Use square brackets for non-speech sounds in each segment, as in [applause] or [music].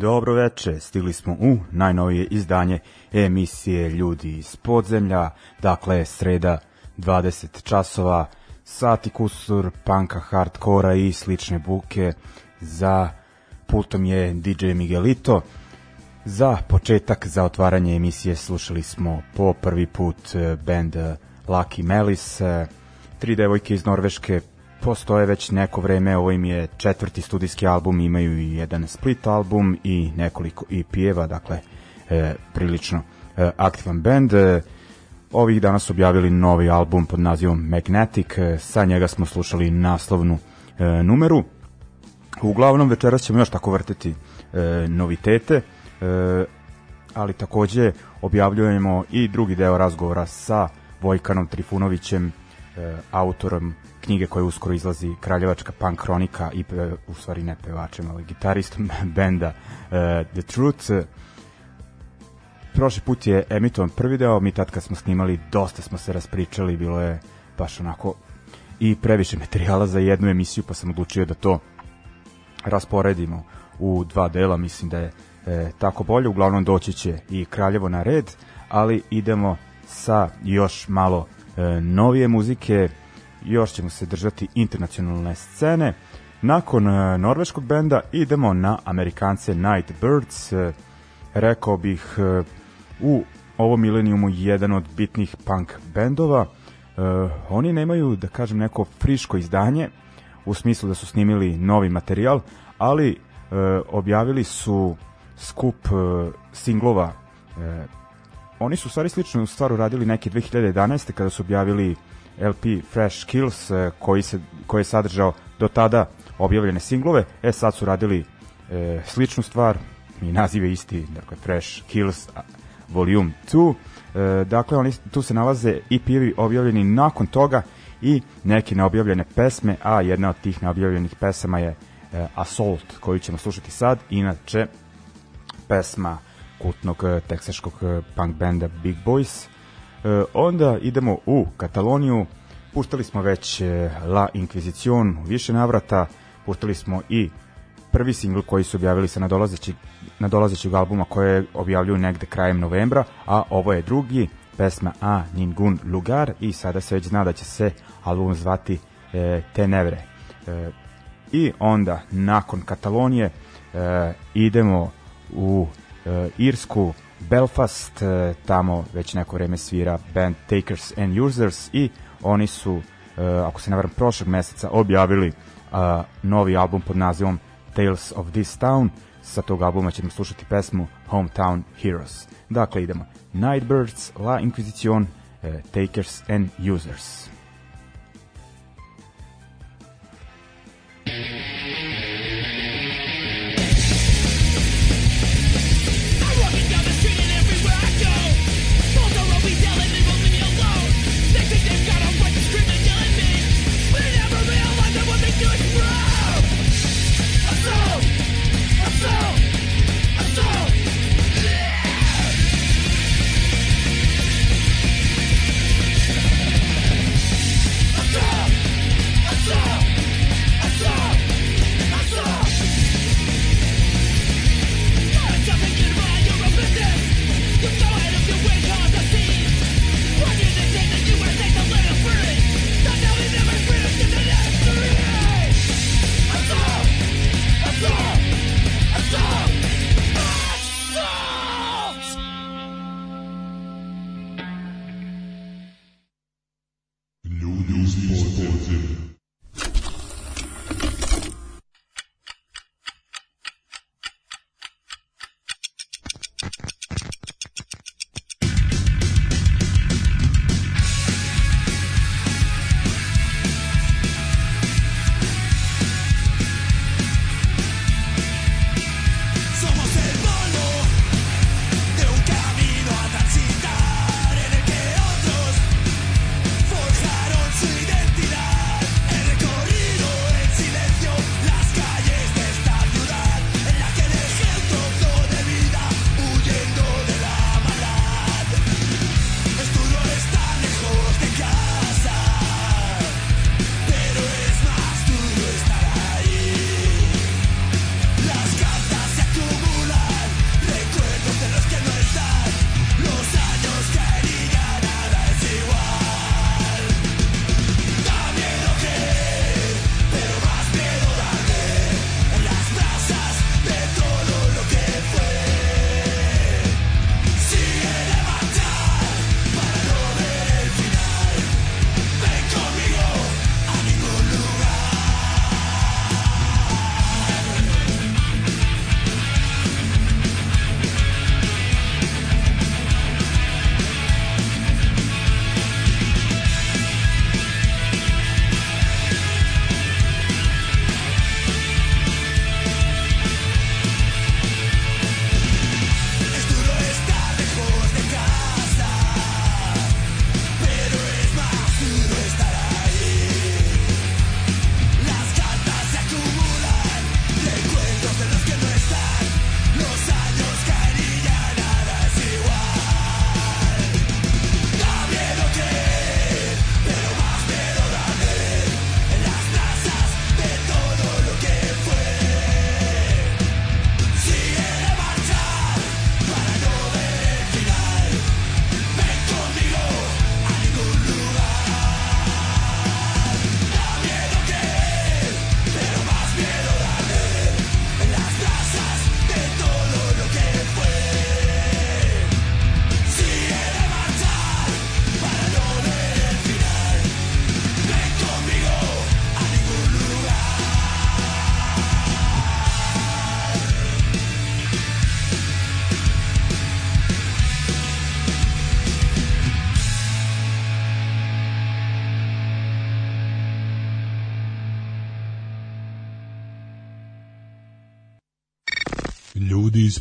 Dobro veče, stigli smo u najnovije izdanje emisije Ljudi iz podzemlja, dakle sreda 20 časova, sati kusur, panka, hardkora i slične buke, za pultom je DJ Miguelito. Za početak, za otvaranje emisije slušali smo po prvi put eh, band eh, Lucky Melis, eh, tri devojke iz Norveške postoje već neko vreme, ovo im je četvrti studijski album, imaju i jedan split album i nekoliko EP-eva, dakle e, prilično e, aktivan band. E, ovih dana su objavili novi album pod nazivom Magnetic, e, sa njega smo slušali naslovnu e, numeru. Uglavnom večeras ćemo još tako vrteti e, novitete, e, ali takođe objavljujemo i drugi deo razgovora sa Vojkanom Trifunovićem, e, autorom knjige koja uskoro izlazi Kraljevačka punk kronika i pe, u stvari ne pevačem, ali gitaristom [laughs] benda uh, The Truth. Prošli put je emitovan prvi deo, mi tad kad smo snimali dosta smo se raspričali, bilo je baš onako i previše materijala za jednu emisiju, pa sam odlučio da to rasporedimo u dva dela, mislim da je e, tako bolje, uglavnom doći će i Kraljevo na red, ali idemo sa još malo e, novije muzike, još ćemo se držati internacionalne scene. Nakon e, norveškog benda idemo na Amerikance Nightbirds. E, rekao bih e, u ovom milenijumu jedan od bitnih punk bendova. Oni nemaju, da kažem, neko friško izdanje, u smislu da su snimili novi materijal, ali objavili su skup singlova. Oni su u stvari sličnu stvar uradili neke 2011. kada su objavili LP Fresh Kills e, koji, se, koji je sadržao do tada objavljene singlove. E sad su radili e, sličnu stvar i naziv je isti, dakle Fresh Kills Volume 2. E, dakle, oni, tu se nalaze EP-evi objavljeni nakon toga i neke neobjavljene pesme, a jedna od tih neobjavljenih pesama je e, Assault, koju ćemo slušati sad. Inače, pesma kultnog e, teksaškog e, punk benda Big Boys. E, onda idemo u Kataloniju, puštali smo već e, La Inquisition u više navrata, puštali smo i prvi singl koji su objavili sa nadolazećeg, nadolazećeg albuma koje objavljuju negde krajem novembra, a ovo je drugi, pesma A Ningun Lugar i sada se već zna da će se album zvati e, Tenevre. E, I onda, nakon Katalonije, e, idemo u e, Irsku, Belfast, e, tamo već neko vreme svira band Takers and Users i oni su, e, ako se ne varam, prošlog meseca objavili a, novi album pod nazivom Tales of This Town. Sa tog albuma ćemo slušati pesmu Hometown Heroes. Dakle, idemo Nightbirds, La Inquisition, e, Takers and Users. I'm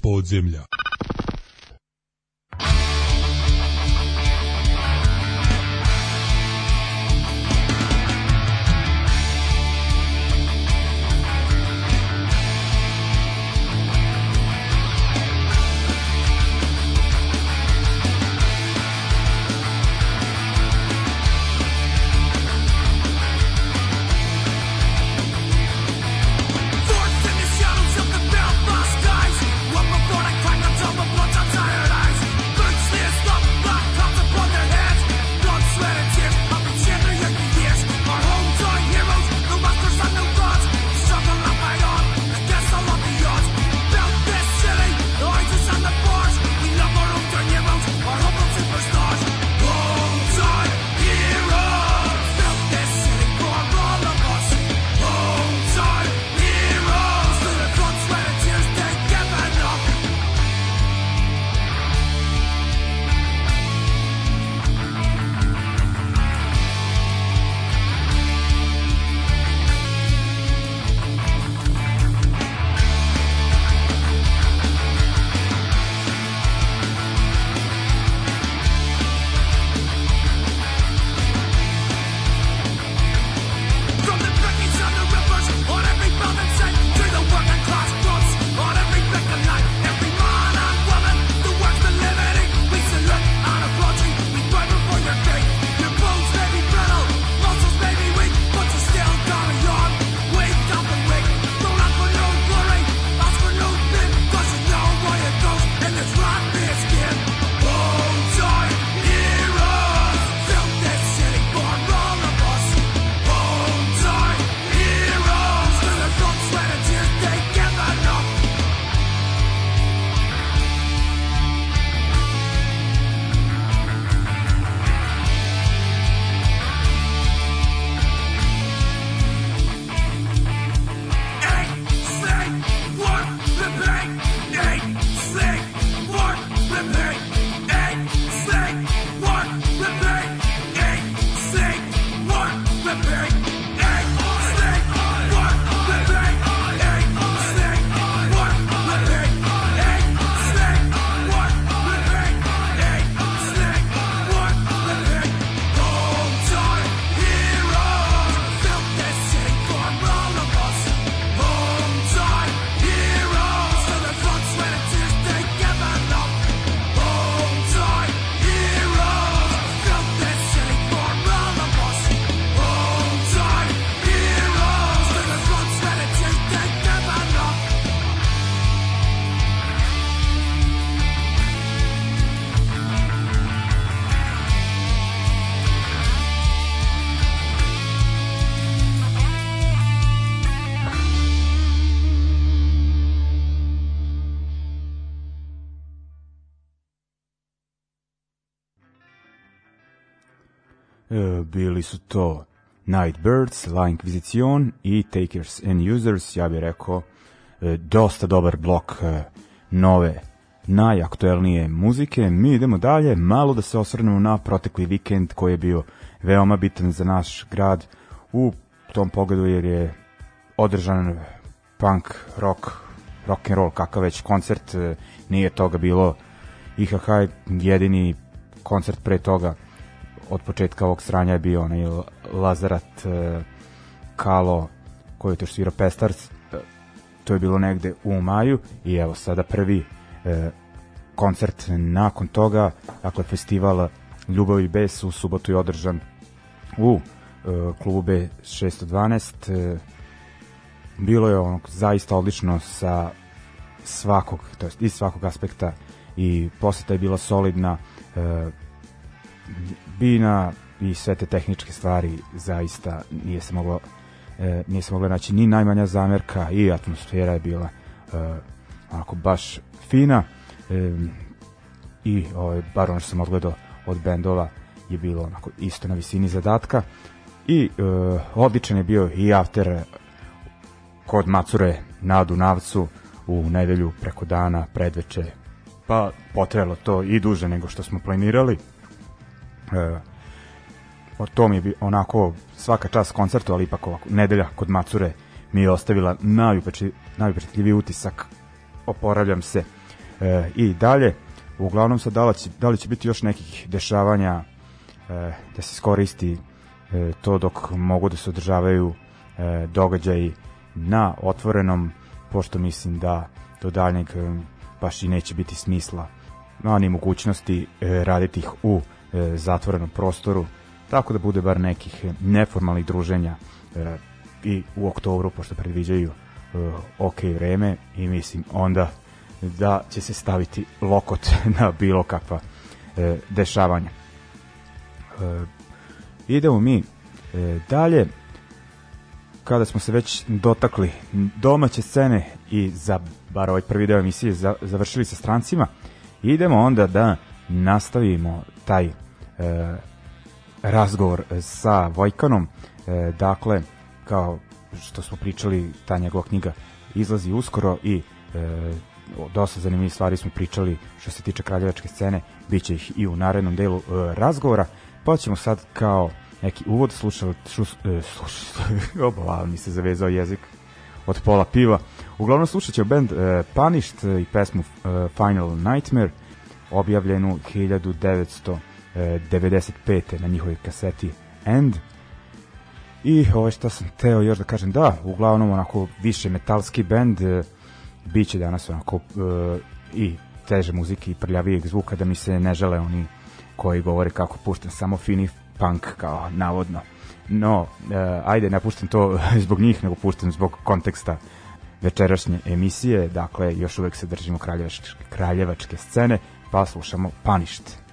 подземля. Bili su to Nightbirds, La Inquisition i Takers and Users, ja bih rekao e, dosta dobar blok e, nove najaktuelnije muzike. Mi idemo dalje, malo da se osvrnemo na protekli vikend koji je bio veoma bitan za naš grad u tom pogledu jer je održan punk, rock, rock and roll, kakav već koncert, e, nije toga bilo. IHH jedini koncert pre toga od početka ovog sranja je bio onaj Lazarat e, Kalo koji je to svirao Pestars. E, to je bilo negde u maju i evo sada prvi e, koncert nakon toga dakle festival Ljubav i bes u subotu je održan u e, klubu B612 e, bilo je ono zaista odlično sa svakog, to jest iz svakog aspekta i poseta je bila solidna e, bina i sve te tehničke stvari zaista nije se moglo e, nije se mogla naći ni najmanja zamerka i atmosfera je bila e, onako baš fina. E, i ovaj, bar ono što sam odgledao od bendova je bilo onako isto na visini zadatka. I e, odličan je bio i after kod Macure na Dunavcu u nedelju preko dana predveče. Pa potrelo to i duže nego što smo planirali o to mi je onako svaka čast koncertu, ali ipak ovako, nedelja kod Macure mi je ostavila najupeči, najupečatljiviji utisak oporavljam se e, i dalje. Uglavnom sad da li će, da li će biti još nekih dešavanja e, da se skoristi e, to dok mogu da se održavaju e, događaji na otvorenom, pošto mislim da do daljnjeg e, baš i neće biti smisla no, ni mogućnosti e, raditi ih u e, zatvorenom prostoru, tako da bude bar nekih neformalnih druženja e, i u oktobru, pošto predviđaju e, ok vreme i mislim onda da će se staviti lokot [laughs] na bilo kakva e, dešavanja. E, idemo mi e, dalje kada smo se već dotakli domaće scene i za bar ovaj prvi deo emisije za, završili sa strancima, idemo onda da nastavimo taj e, razgovor sa Vojkanom. E, dakle, kao što smo pričali, ta njegova knjiga izlazi uskoro i e, dosta zanimljivih stvari smo pričali što se tiče kraljevačke scene, bit će ih i u narednom delu e, razgovora, pa ćemo sad kao neki uvod slušali, šus, e, slušali, [laughs] mi se zavezao jezik od pola piva. Uglavnom slušat ćemo band e, Punished i pesmu e, Final Nightmare, objavljenu 1995. na njihovoj kaseti End. I ovo što sam teo još da kažem, da, uglavnom onako više metalski band, e, bit će danas onako e, i teže muzike i prljavijeg zvuka, da mi se ne žele oni koji govore kako puštam samo fini punk kao navodno. No, e, ajde, ne puštam to [laughs] zbog njih, nego puštam zbog konteksta večerašnje emisije, dakle, još uvek se držimo kraljevačke, kraljevačke scene, pa slušamo Punished.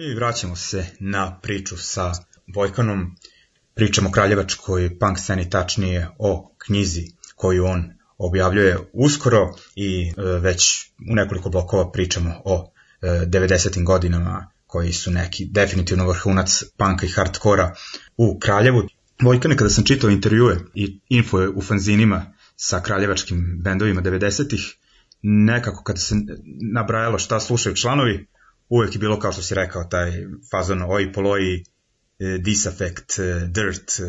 I vraćamo se na priču sa Vojkanom. Pričamo o kraljevačkoj punk sceni, tačnije o knjizi koju on objavljuje uskoro i e, već u nekoliko blokova pričamo o e, 90. godinama koji su neki definitivno vrhunac panka i hardkora u Kraljevu. Vojkane, kada sam čitao intervjue i info u fanzinima sa kraljevačkim bendovima 90-ih, nekako kada se nabrajalo šta slušaju članovi, uvek je bilo kao što si rekao taj fazon oi poloi, e, disaffect, e, dirt, e,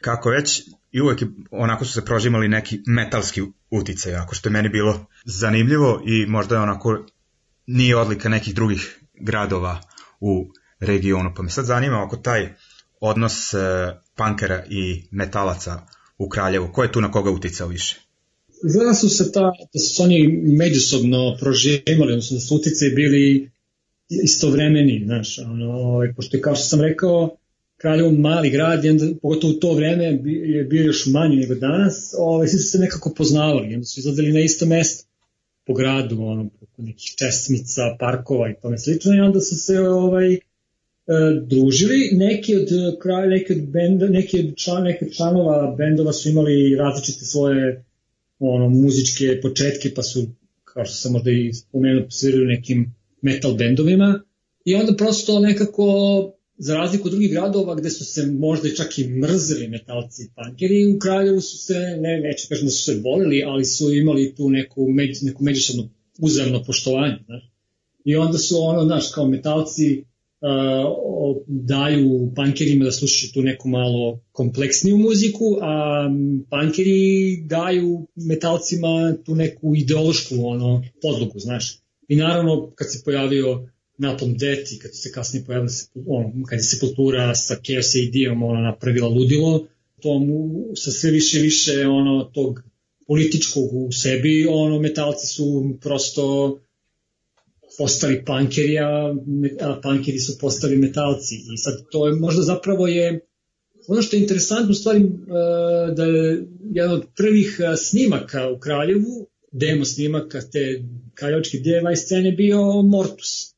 kako već i uvek je, onako su se prožimali neki metalski uticaj, ako što je meni bilo zanimljivo i možda je onako nije odlika nekih drugih gradova u regionu. Pa me sad zanima oko taj odnos e, pankera i metalaca u Kraljevu. Ko je tu na koga uticao više? Izgleda su se ta, da su oni međusobno proživali, odnosno da su utice bili istovremeni, znaš, ono, ovaj, pošto je kao što sam rekao, Kraljevo mali grad, i onda, pogotovo u to vreme je bio još manji nego danas, ovaj, svi su se nekako poznavali, onda su izgledali na isto mesto po gradu, ono, preko nekih česmica, parkova i tome slično, i onda su se ovaj, e, družili. Neki od kraj neki od benda, neki od član, neki od članova bendova su imali različite svoje ono muzičke početke, pa su kao što sam možda i spomenuo, svirali nekim metal bendovima i onda prosto nekako za razliku od drugih gradova gde su se možda i čak i mrzeli metalci i punkeri, u Kraljevu su se, ne, neću kažem da su se voleli, ali su imali tu neku, među, neku međusobno uzemno poštovanje. Znaš. I onda su ono, znaš, kao metalci uh, daju pankerima da slušaju tu neku malo kompleksniju muziku, a m, pankeri daju metalcima tu neku ideološku ono, podlogu, znaš. I naravno, kad se pojavio Napalm Death i kad se kasnije pojavili se, ono, kad je sepultura sa Chaos AD-om ona napravila ludilo, to mu sa sve više više ono tog političkog u sebi, ono metalci su prosto postali pankeri, a, a pankeri su postali metalci. I sad to je možda zapravo je ono što je interesantno u stvari e, da je jedan od prvih e, snimaka u Kraljevu, demo snimaka te kraljevačke DIY scene bio Mortus.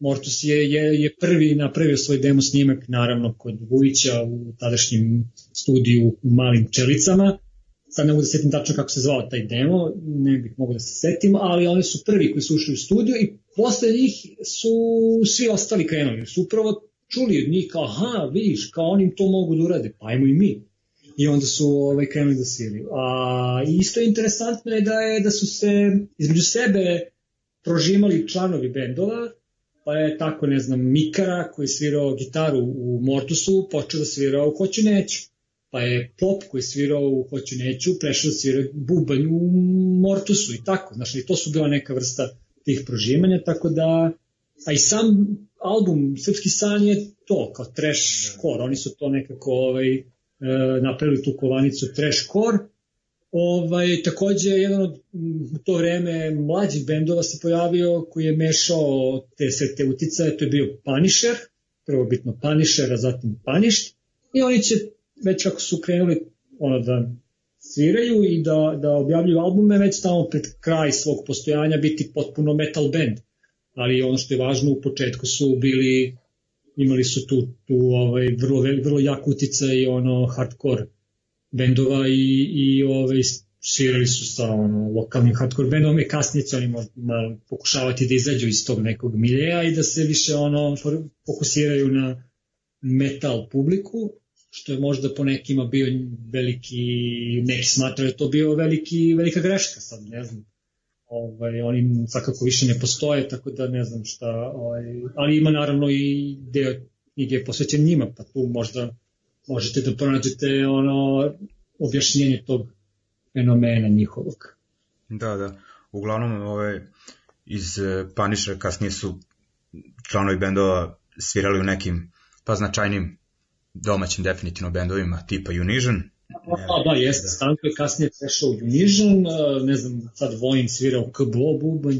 Mortus je, je, je prvi napravio svoj demo snimak, naravno, kod Vujića u tadašnjem studiju u Malim Čelicama. Sad ne mogu da se setim tačno kako se zvao taj demo, ne bih mogu da se setim, ali oni su prvi koji su ušli u studiju i posle njih su svi ostali krenuli. Su upravo čuli od njih kao, aha, vidiš, kao oni to mogu da urade, pa ajmo i mi. I onda su ovaj, krenuli da sviraju. A isto interesantno je da, je da su se između sebe prožimali članovi bendova, pa je tako, ne znam, Mikara koji svirao gitaru u Mortusu počeo da svira u Hoću neću. Pa je Pop koji svirao u Hoću neću prešao da svira bubanj u Mortusu i tako. Znaš, i to su bila neka vrsta tih prožimanja, tako da a i sam album Srpski san je to, kao trash core, oni su to nekako ovaj, napravili tu kovanicu trash core, Ovaj, takođe, jedan od u to vreme mlađih bendova se pojavio koji je mešao te sve te uticaje, to je bio Punisher, prvo bitno Punisher, a zatim Punished, i oni će, već kako su krenuli ono da sviraju i da, da objavljuju albume, već tamo pred kraj svog postojanja biti potpuno metal band. Ali ono što je važno, u početku su bili, imali su tu, tu ovaj, vrlo, vrlo jak uticaj i ono hardcore bendova i, i ovaj, svirali su sa ono, lokalnim hardcore bendom i kasnije će oni malo pokušavati da izađu iz tog nekog miljeja i da se više ono fokusiraju na metal publiku, što je možda po nekima bio veliki, neki smatraju da to bio veliki, velika greška sad, ne znam. Ovaj, oni svakako više ne postoje, tako da ne znam šta, ovaj, ali ima naravno i deo knjige posvećen njima, pa tu možda možete da pronađete ono objašnjenje tog fenomena njihovog. Da, da. Uglavnom, ove, iz e, Punisher kasnije su članovi bendova svirali u nekim pa značajnim domaćim definitivno bendovima tipa Unision. Da, da, jeste. Stanko je kasnije prešao u Unision, ne znam, sad Vojin svira u KBO bubanj,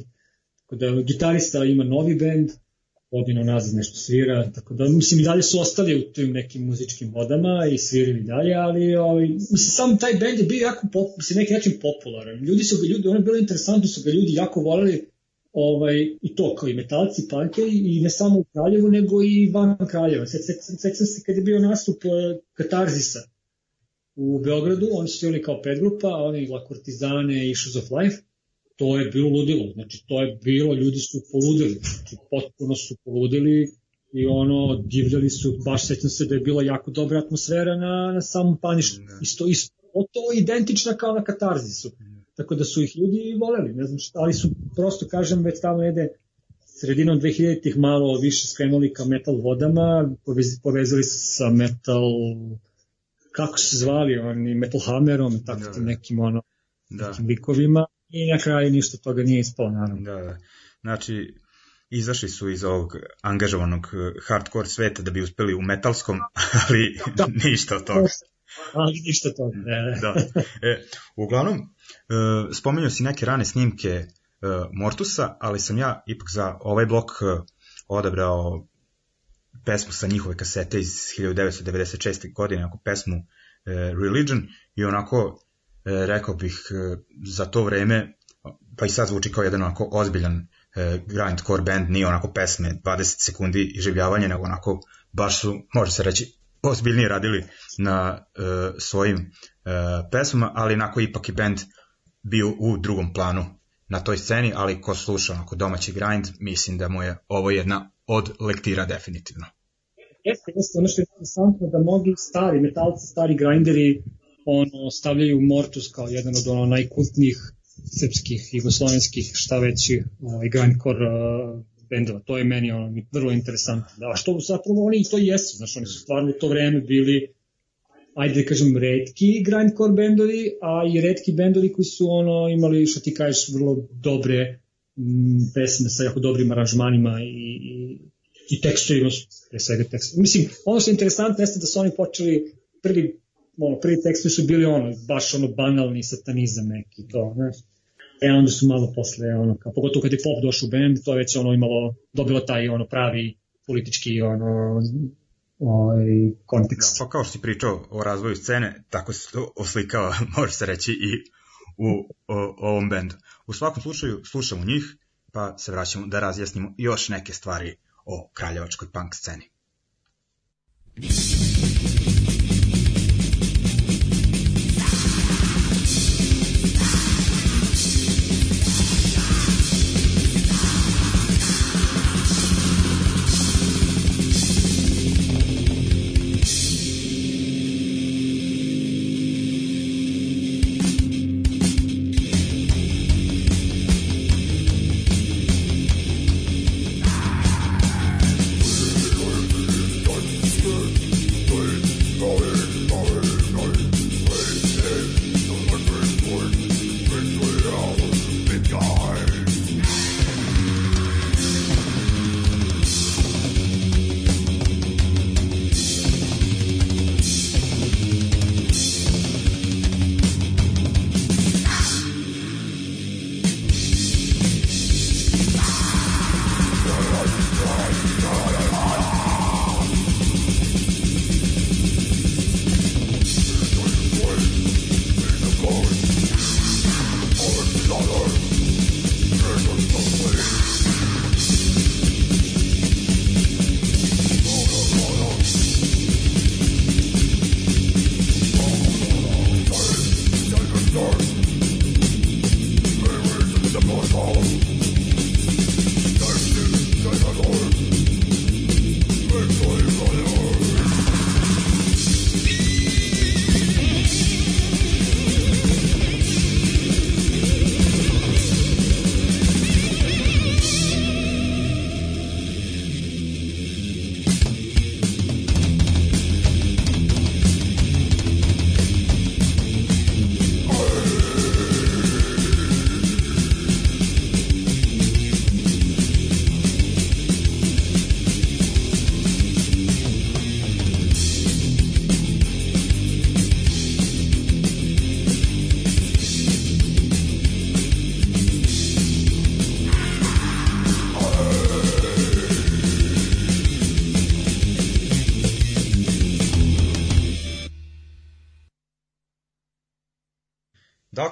tako da gitarista ima novi bend, godinu nazad nešto svira, tako da mislim i dalje su ostali u tim nekim muzičkim vodama i svirali dalje, ali ovaj, mislim sam taj bend je bio jako pop, mislim, neki način popularan. Ljudi su ga ljudi, ono je bilo interesantno, su ga ljudi jako voleli ovaj, i to kao i metalci, punkeri i ne samo u Kraljevu, nego i van Kraljeva. Sećam se kad je bio nastup eh, Katarzisa, u Beogradu, oni su svirali kao predgrupa, oni La Cortizane i Issues of Life, to je bilo ludilo, znači to je bilo, ljudi su poludili, znači potpuno su poludili i ono, divljali su, baš sećam se da je bila jako dobra atmosfera na, na samom paništu, isto, isto, to identična kao na Katarzisu, tako da su ih ljudi voleli, ne znam šta, ali su prosto, kažem, već tamo jede sredinom 2000-ih malo više skrenuli ka metal vodama, povez, povezali se sa metal kako se zvali, oni Metal Hammerom, tako Da, tim da. nekim ono, Da, nekim likovima i na kraju ništa od toga nije ispalo, naravno. da, da. Znači, izašli su iz ovog angažovanog eh, hardcore sveta da bi uspeli u metalskom, [laughs] ali Da. ništa od toga. Ali ništa to. Ne. da. E, uglavnom, e, spomenuo si neke rane snimke e, Mortusa, ali sam ja ipak za ovaj blok e, odabrao pesmu sa njihove kasete iz 1996. godine, onako pesmu e, Religion i onako e, rekao bih e, za to vreme pa i sad zvuči kao jedan onako ozbiljan e, grindcore band, nije onako pesme 20 sekundi i življavanje, nego onako baš su, može se reći, ozbiljnije radili na e, svojim e, pesmama, ali onako ipak i band bio u drugom planu na toj sceni, ali ko sluša onako domaći grind, mislim da mu je ovo jedna od lektira definitivno. Jeste, jeste, ono što je interesantno da mnogi stari metalci, stari grinderi ono, stavljaju Mortus kao jedan od ono najkultnijih srpskih, jugoslovenskih, šta već, ovaj, grindcore uh, bendova. To je meni ono, vrlo interesantno. Da, a što zapravo oni i to jesu, znači oni su stvarno u to vreme bili ajde da kažem, redki grindcore bendovi, a i redki bendovi koji su ono imali, što ti kažeš, vrlo dobre pesme sa jako dobrim aranžmanima i, i, i tekstovima, su, pre svega tekstovima. Mislim, ono što je interesantno jeste da su oni počeli, prvi, ono, prvi tekstovi su bili ono, baš ono banalni satanizam neki, to, znaš. E onda su malo posle, ono, kao, pogotovo kad je pop došao u band, to je već ono imalo, dobilo taj ono pravi politički ono, ovaj, kontekst. Da, pa kao što si pričao o razvoju scene, tako se to oslikava, [laughs] može se reći, i u o, ovom bendu. U svakom slučaju, slušamo njih, pa se vraćamo da razjasnimo još neke stvari o kraljevačkoj punk sceni.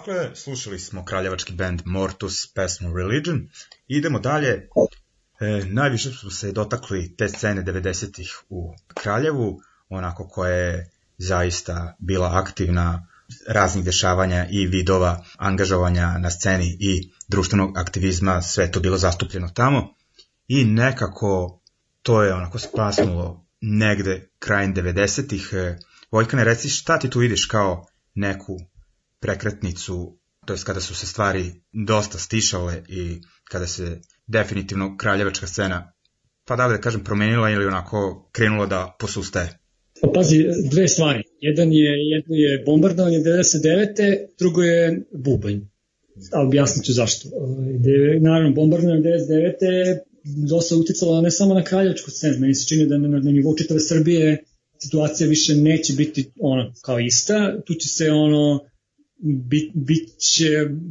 Dakle, slušali smo kraljevački band Mortus, pesmu Religion. Idemo dalje. E, najviše smo se dotakli te scene 90-ih u Kraljevu, onako koja je zaista bila aktivna raznih dešavanja i vidova angažovanja na sceni i društvenog aktivizma, sve to bilo zastupljeno tamo. I nekako to je onako spasnulo negde krajem 90-ih. E, Vojkane, reci šta ti tu vidiš kao neku prekretnicu, to jest kada su se stvari dosta stišale i kada se definitivno kraljevačka scena, pa da li da kažem, promenila ili onako krenula da posustaje. Pa pazi, dve stvari. Jedan je, jedno je bombardovanje 99. drugo je bubanj. a objasnit ću zašto. Ovaj, naravno, bombardovanje 99. dosta uticalo ne samo na kraljevačku scenu, meni se čini da na, na nivou čitave Srbije situacija više neće biti ono kao ista, tu će se ono bit, bit će,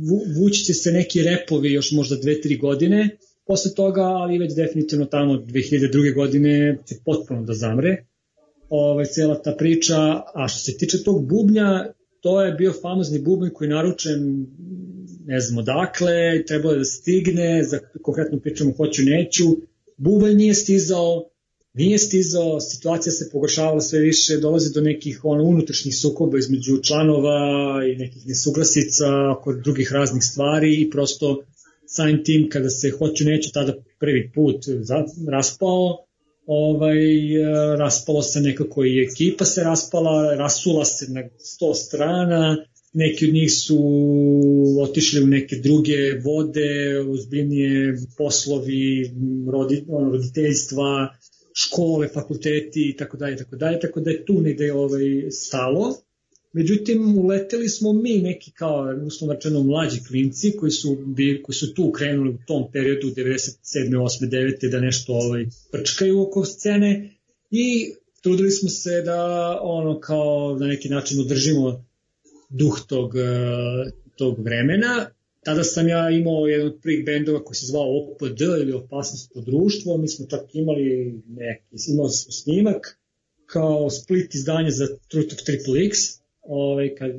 vu, vući će se neki repovi još možda dve, tri godine posle toga, ali već definitivno tamo 2002. godine će potpuno da zamre ovaj, cela ta priča, a što se tiče tog bubnja, to je bio famozni bubanj koji naručen ne znam odakle, trebalo je da stigne, za konkretno pričamo hoću neću, bubanj nije stizao, nije stizao, situacija se pogoršavala sve više, dolazi do nekih ono, unutrašnjih sukoba između članova i nekih nesuglasica oko drugih raznih stvari i prosto samim tim kada se hoću neću tada prvi put raspao, ovaj, raspalo se nekako i ekipa se raspala, rasula se na sto strana, neki od njih su otišli u neke druge vode, uzbiljnije poslovi, rodi, roditeljstva, škole, fakulteti i tako dalje, tako dalje, tako da je tu negde ovaj, stalo. Međutim, uleteli smo mi neki kao, uslovno rečeno, mlađi klinci koji su, bi, koji su tu krenuli u tom periodu 97. 8. 9. da nešto ovaj, prčkaju oko scene i trudili smo se da ono kao na neki način održimo duh tog, eh, tog vremena. Tada sam ja imao jedan od prvih bendova koji se zvao OPD ili Opasnost po društvo, mi smo čak imali neki, imali smo snimak kao split izdanje za Truth of Triple X, ovaj, kad, e,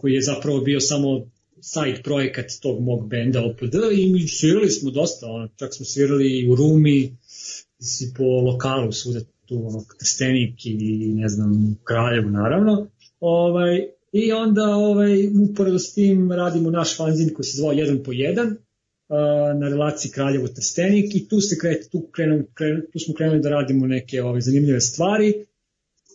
koji je zapravo bio samo side projekat tog mog benda OPD i mi svirali smo dosta, ono, čak smo svirali i u Rumi, i po lokalu svuda tu ono, Trstenik i ne znam Kraljevu naravno. Ovaj, I onda ovaj, uporedo s tim radimo naš fanzin koji se zvao 1 po 1 na relaciji Kraljevo Trstenik. I tu se krete, tu, krenu, krenu, tu smo krenuli da radimo neke ovaj, zanimljive stvari.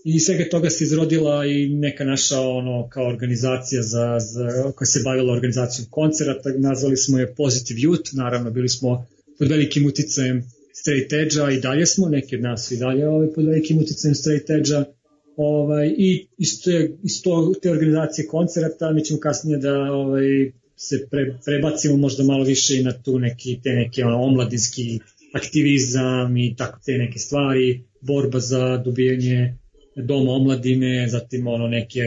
I svega toga se izrodila i neka naša ono kao organizacija za, za koja se bavila organizacijom koncerata, nazvali smo je Positive Youth, naravno bili smo pod velikim uticajem straight edge-a i dalje smo, neki od nas i dalje ovaj, pod velikim uticajem straight edge-a ovaj, i iz, te, iz to, te organizacije koncerata mi ćemo kasnije da ovaj, se pre, prebacimo možda malo više i na tu neki, te neke ono, omladinski aktivizam i tako te neke stvari, borba za dobijanje doma omladine, zatim ono neke,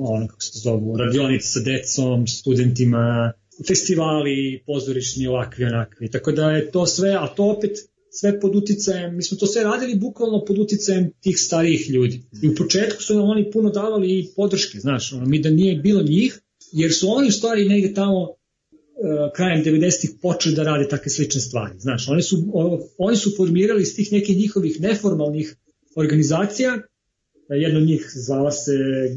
ono kako se to zovu, radionice sa decom, studentima, festivali, pozorišni, ovakvi, onakvi. Tako da je to sve, a to opet sve pod uticajem, mi smo to sve radili bukvalno pod uticajem tih starijih ljudi. I u početku su nam oni puno davali i podrške, znaš, ono, mi da nije bilo njih, jer su oni u stvari negde tamo uh, krajem 90-ih počeli da rade takve slične stvari. Znaš, oni su, oni su formirali iz tih nekih njihovih neformalnih organizacija jedna od njih zvala se e, e,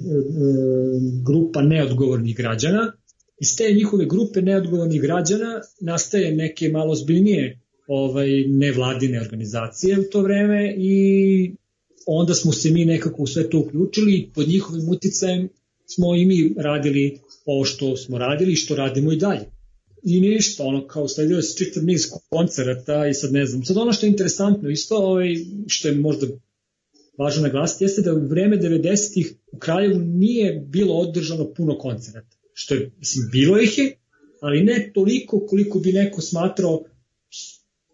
grupa neodgovornih građana. Iz te njihove grupe neodgovornih građana nastaje neke malo zbiljnije ovaj, nevladine organizacije u to vreme i onda smo se mi nekako u sve to uključili i pod njihovim uticajem smo i mi radili ovo što smo radili i što radimo i dalje. I ništa, ono kao sledio se čitav niz koncerata i sad ne znam. Sad ono što je interesantno isto, ovaj, što je možda važno naglasiti jeste da u vreme 90-ih u Kraljevu nije bilo održano puno koncerata. Što je, mislim, bilo ih je, ali ne toliko koliko bi neko smatrao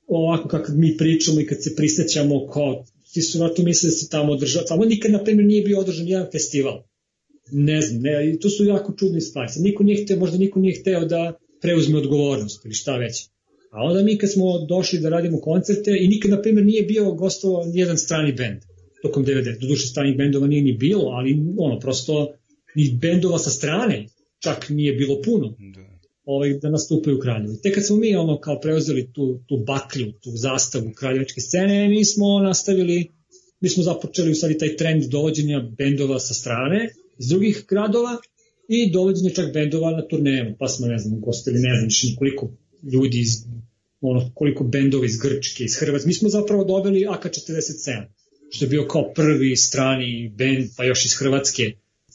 ovako kako mi pričamo i kad se prisećamo kao ti su na to misle da se tamo održava, tamo nikad na primjer nije bio održan jedan festival. Ne znam, ne, i to su jako čudne stvari. Sad niko nije hteo, možda niko nije hteo da preuzme odgovornost ili šta već. A onda mi kad smo došli da radimo koncerte i nikad na primjer nije bio gostovo nijedan strani bend tokom 90. Doduše stranih bendova nije ni bilo, ali ono, prosto ni bendova sa strane čak nije bilo puno Da. Ovaj, da nastupaju u Kraljevu. Tek kad smo mi ono kao preuzeli tu, tu baklju, tu zastavu kraljevačke scene, mi smo nastavili, mi smo započeli u stvari taj trend dovođenja bendova sa strane iz drugih gradova i dovođenje čak bendova na turnejama, pa smo, ne znam, gostili, ne znam, koliko ljudi iz ono, koliko bendova iz Grčke, iz Hrvatske. Mi smo zapravo doveli AK-47 što je bio kao prvi strani bend, pa još iz Hrvatske,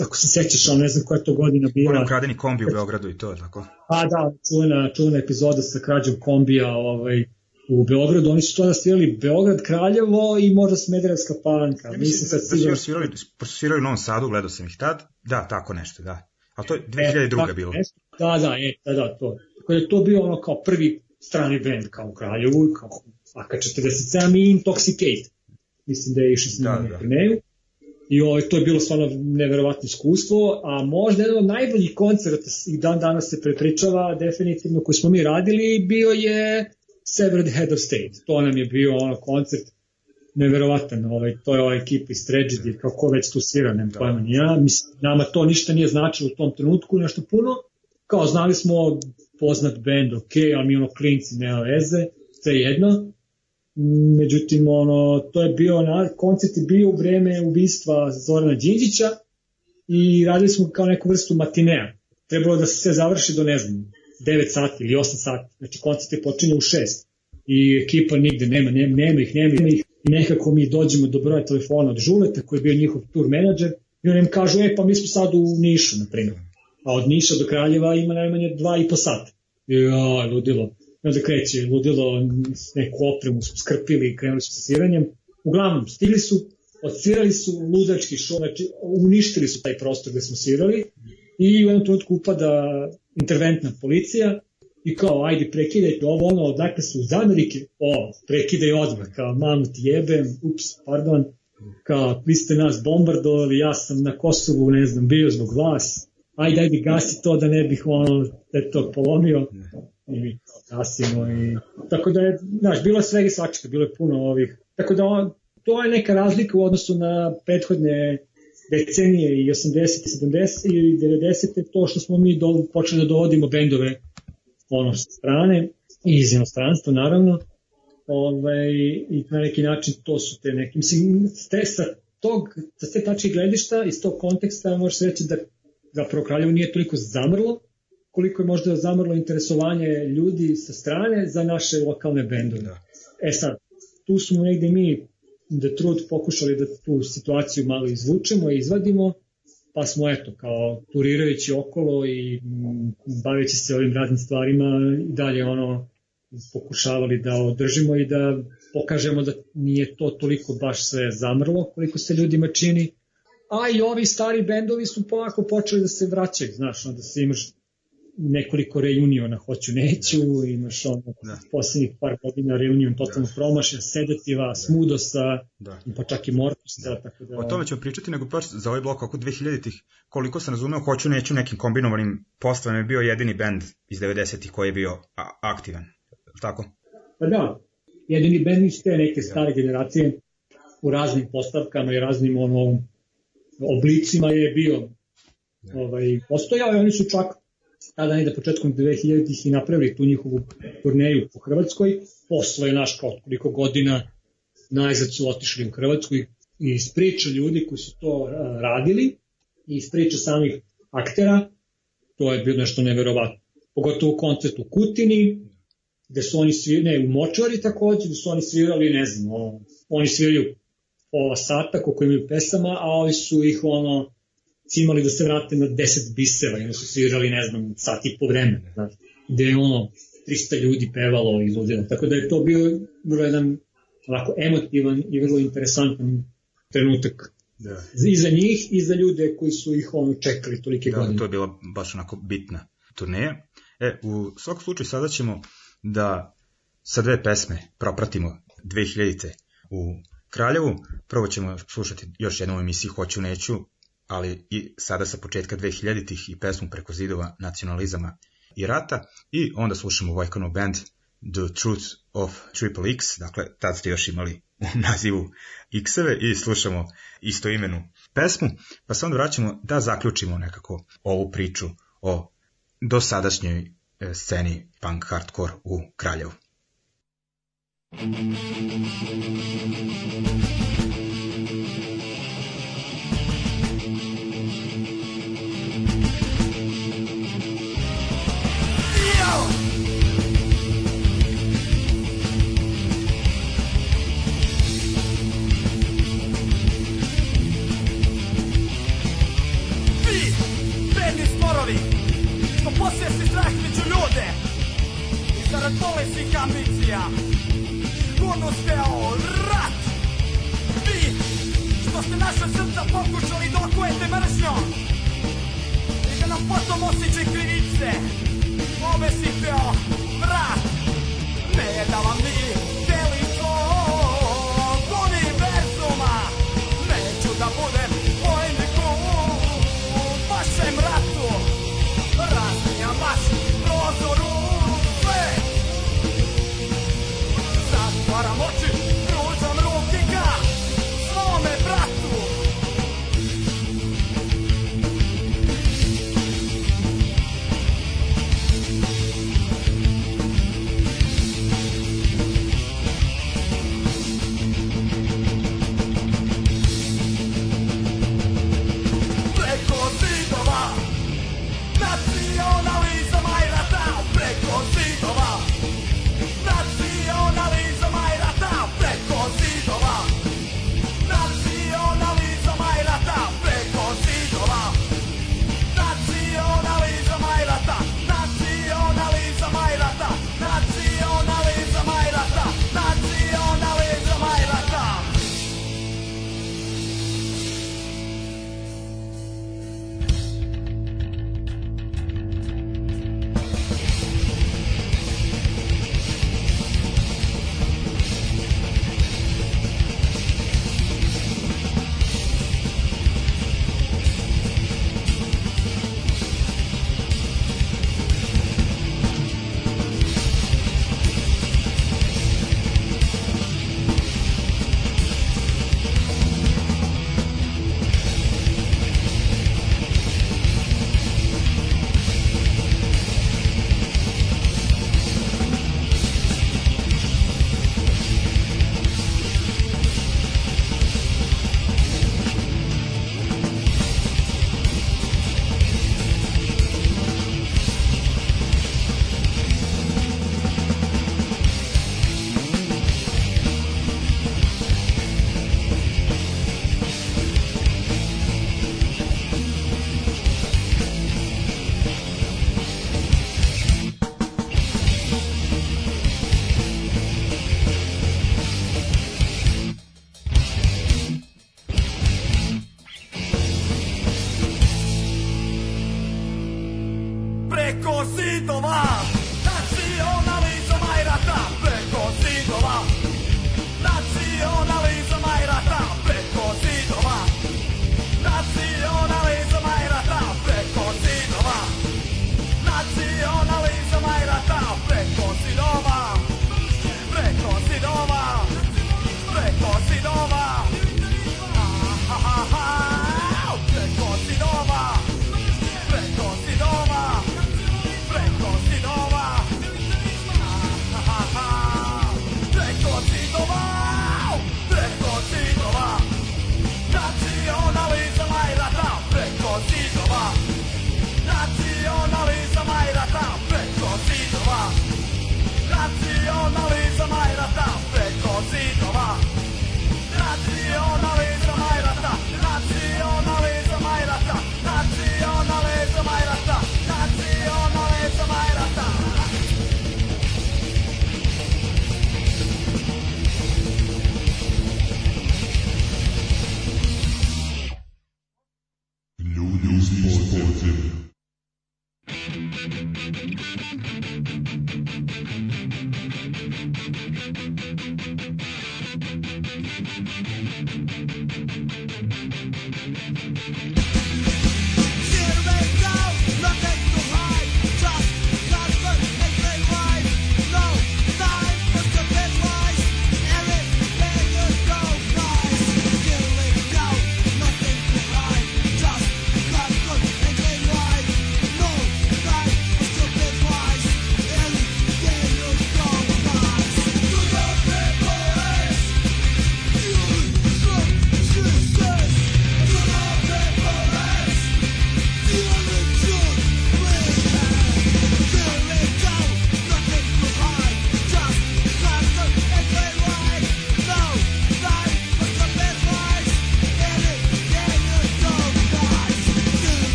ako se sećaš, ali ne znam koja je to godina bila. Onaj ukradeni kombi u Beogradu i to, tako? Pa da, čuvena, čuvena epizoda sa krađom kombija ovaj, u Beogradu, oni su to da svirali Beograd, Kraljevo i možda Smederevska palanka. Ja Mislim sad da su još svirali, su svirali u Novom Sadu, gledao sam ih tad. Da, tako nešto, da. Ali to je E, 2002. tako bilo. nešto. Da, da, e, da, da, to. Tako da je to bio ono kao prvi strani band kao u Kraljevu, kao AK-47 i Intoxicate. Mislim da je išao s Da, njima da. turneju. I ovaj, to je bilo stvarno neverovatno iskustvo, a možda jedan od najboljih koncerta i dan danas se prepričava definitivno koji smo mi radili bio je Severed Head of State. To nam je bio ono koncert neverovatan, ovaj, to je ova ekipa iz Tragedy, kako već tu svira, nema pojma ni ja, mislim, nama to ništa nije značilo u tom trenutku, nešto puno, kao znali smo poznat band, ok, a mi ono klinci, nema veze, sve jedno, međutim, ono, to je bio, na, koncert je bio u vreme ubistva Zorana Đinđića i radili smo kao neku vrstu matinea. Trebalo da se sve završi do, ne znam, 9 sati ili 8 sati. Znači, koncert je počinje u 6 i ekipa nigde nema, nema, nema ih, nema ih. I nekako mi dođemo do broja telefona od Žuleta, koji je bio njihov tour menadžer, i on im kažu, e, pa mi smo sad u Nišu, na primjer. A od Niša do Kraljeva ima najmanje dva i po sata. I, ja, ludilo. I onda kreće, ludilo, neku opremu su skrpili i krenuli su sa sviranjem. Uglavnom, stigli su, odsvirali su ludački show, znači uništili su taj prostor gde smo svirali i u jednom trenutku upada interventna policija i kao, ajde, prekidajte ovo, ono, odakle su iz Amerike, o, prekidaj odmah, kao, mamu ti jebem, ups, pardon, kao, vi ste nas bombardovali, ja sam na Kosovu, ne znam, bio zbog vas, ajde, ajde, gasi to da ne bih, ono, da je to polomio, i gasimo, i, tako da je, znaš, bilo je svega i svačaka, bilo je puno ovih, tako da on, to je neka razlika u odnosu na prethodne decenije i 80. 70. i 90. to što smo mi do, počeli da dovodimo bendove ono sa strane i iz inostranstva naravno ovaj, i na neki način to su te neki, mislim, te, sa tog, sa te tačke gledišta, iz tog konteksta može se reći da zapravo Kraljevo nije toliko zamrlo, koliko je možda zamrlo interesovanje ljudi sa strane za naše lokalne bendove. Da. E sad, tu smo negde mi da trud pokušali da tu situaciju malo izvučemo i izvadimo, pa smo eto, kao turirajući okolo i mm, baveći se ovim raznim stvarima i dalje ono pokušavali da održimo i da pokažemo da nije to toliko baš sve zamrlo koliko se ljudima čini, a i ovi stari bendovi su polako počeli da se vraćaju, znaš, onda se imaš nekoliko reuniona hoću neću, imaš ono Da. poslednjih par godina reunion totalno promašen, Sedativa, Smudosa, Da. pa čak i Mortusa, tako da... O tome ćemo pričati, nego baš za ovaj blok oko 2000-ih, koliko sam razumeo, hoću neću nekim kombinovanim postavama je bio jedini bend iz 90-ih koji je bio aktivan. Tako? Pa da, jedini band iz te neke stare generacije u raznim postavkama i raznim ono, oblicima je bio ovaj, postojao i oni su čak tada negde početkom 2000-ih i napravili tu njihovu turneju po Hrvatskoj, posle naš kao koliko godina najzad su otišli u Hrvatsku i iz priča ljudi koji su to radili i iz priča samih aktera, to je bilo nešto neverovatno. Pogotovo koncert u Kutini, gde su oni svirali, ne, u Močvari takođe, gde su oni svirali, ne znam, ono, oni sviraju pola sata koliko imaju pesama, a ovi su ih ono, cimali da se vrate na 10 biseva i oni su svirali, ne znam, sat i po vremena, znaš, gde je ono, 300 ljudi pevalo i ludilo, tako da je to bio vrlo jedan onako emotivan i vrlo interesantan trenutak Da. i za njih i za ljude koji su ih ono čekali tolike Da, godine. to je bila baš onako bitna turneja. E, u svakom slučaju sada ćemo da sa dve pesme propratimo 2000-te u Kraljevu. Prvo ćemo slušati još jednu emisiju Hoću neću, ali i sada sa početka 2000-ih i pesmu preko zidova nacionalizama i rata. I onda slušamo Vojkanov band The Truth of Triple X, dakle tad ste još imali u nazivu X-eve i slušamo istoimenu pesmu, pa se onda vraćamo da zaključimo nekako ovu priču o dosadašnjoj e, sceni punk hardcore u Kraljevu. Vi,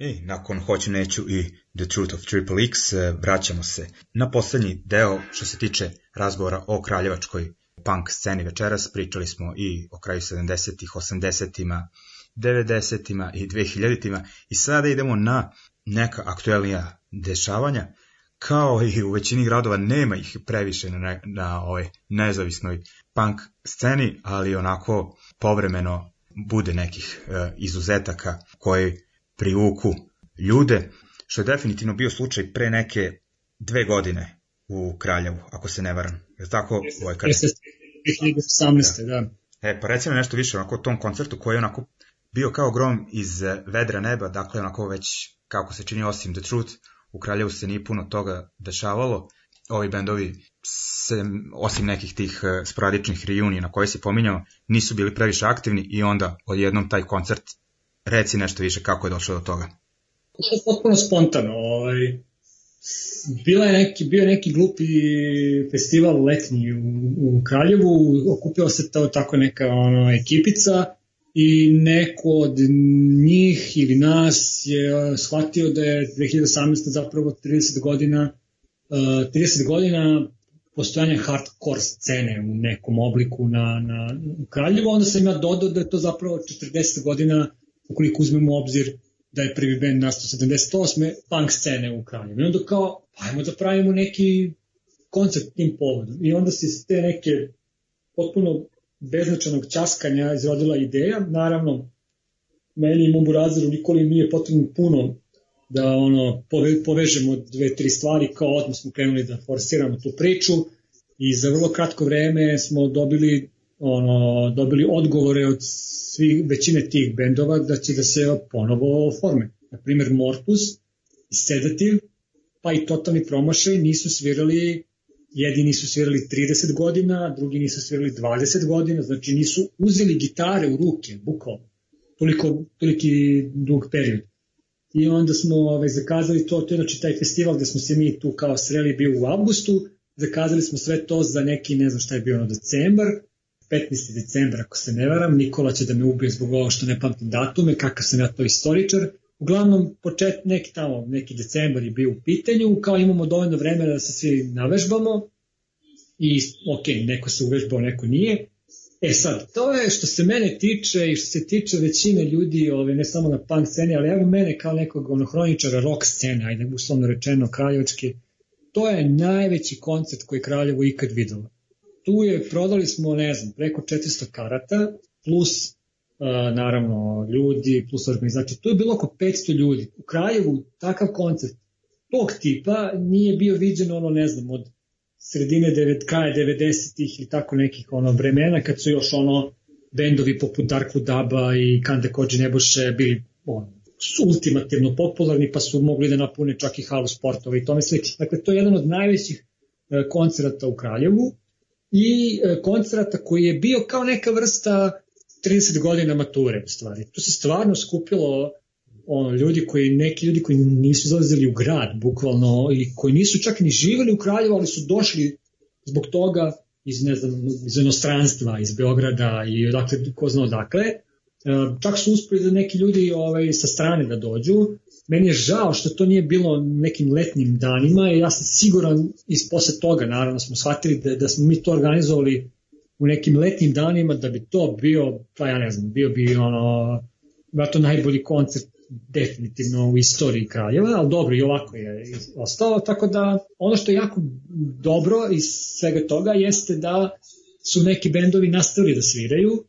I nakon Hoću neću i The Truth of Triple X e, vraćamo se na poslednji deo što se tiče razgovora o kraljevačkoj punk sceni večeras. Pričali smo i o kraju 70-ih, 80-ima, 90-ima i 2000-ima i sada idemo na neka aktuelnija dešavanja. Kao i u većini gradova nema ih previše na, na, ovoj nezavisnoj punk sceni, ali onako povremeno bude nekih e, izuzetaka koji privuku ljude, što je definitivno bio slučaj pre neke dve godine u Kraljevu, ako se ne varam. Je li tako, Vojka? Jeste 2018. da. E, pa recimo nešto više onako o tom koncertu koji je onako bio kao grom iz vedra neba, dakle onako već kako se čini osim The Truth, u Kraljevu se nije puno toga dešavalo. Ovi bendovi se, osim nekih tih eh, sporadičnih reunija na koje se pominjao, nisu bili previše aktivni i onda odjednom taj koncert reci nešto više kako je došlo do toga. To je potpuno spontano. Ovaj, bila je neki, bio je neki glupi festival letnji u, u Kraljevu, okupila se to tako neka ono, ekipica i neko od njih ili nas je shvatio da je 2018. zapravo 30 godina uh, 30 godina postojanja hardcore scene u nekom obliku na, na u Kraljevu, onda sam ja dodao da je to zapravo 40 godina ukoliko uzmemo obzir da je prvi band nastao 78. punk scene u Kraljevu. I onda kao, pa ajmo da pravimo neki koncert tim povodom. I onda se iz te neke potpuno beznačajnog časkanja izrodila ideja. Naravno, meni i Mumbu Razeru Nikoli nije potrebno puno da ono pove, povežemo dve, tri stvari, kao odmah smo krenuli da forsiramo tu priču i za vrlo kratko vreme smo dobili ono, dobili odgovore od svi, većine tih bendova da će da se ponovo forme. Na primer Mortus i Sedative, pa i Totalni promašaj nisu svirali, jedini su svirali 30 godina, drugi nisu svirali 20 godina, znači nisu uzeli gitare u ruke, bukvalno. Toliko, toliki dug period. I onda smo ovaj, zakazali to, to je znači taj festival gde smo se mi tu kao sreli bio u avgustu, zakazali smo sve to za neki, ne znam šta je bio ono, decembar, 15. decembra, ako se ne varam, Nikola će da me ubije zbog ovo što ne pamtim datume, kakav sam ja to istoričar. Uglavnom, počet, neki tamo, neki decembar je bio u pitanju, kao imamo dovoljno vremena da se svi navežbamo i ok, neko se uvežbao, neko nije. E sad, to je što se mene tiče i što se tiče većine ljudi, ove, ne samo na punk sceni, ali evo mene kao nekog ono, hroničara rock scene, ajde uslovno rečeno kraljevački, to je najveći koncert koji je Kraljevo ikad videlo tu je, prodali smo, ne znam, preko 400 karata, plus uh, naravno ljudi, plus organizacija. Tu je bilo oko 500 ljudi. U Kraljevu takav koncert tog tipa nije bio viđen ono, ne znam, od sredine 9 kraja 90-ih i tako nekih ono vremena kad su još ono bendovi poput Dark Daba i Kande Kođe Neboše bili ono, su ultimativno popularni pa su mogli da napune čak i halu sportova i tome slično. Dakle, to je jedan od najvećih e, koncerata u Kraljevu i e, koncerata koji je bio kao neka vrsta 30 godina mature u stvari. Tu se stvarno skupilo ono, ljudi koji, neki ljudi koji nisu zalazili u grad, bukvalno, i koji nisu čak ni živeli u Kraljevu, ali su došli zbog toga iz, ne znam, iz inostranstva, iz Beograda i odakle, ko zna odakle. E, čak su uspeli da neki ljudi ovaj, sa strane da dođu. Meni je žao što to nije bilo nekim letnim danima i ja sam siguran iz posle toga, naravno smo shvatili da, da smo mi to organizovali u nekim letnim danima da bi to bio, pa ja ne znam, bio bi ono, to najbolji koncert definitivno u istoriji Kraljeva, ali dobro i ovako je ostao, tako da ono što je jako dobro iz svega toga jeste da su neki bendovi nastavili da sviraju,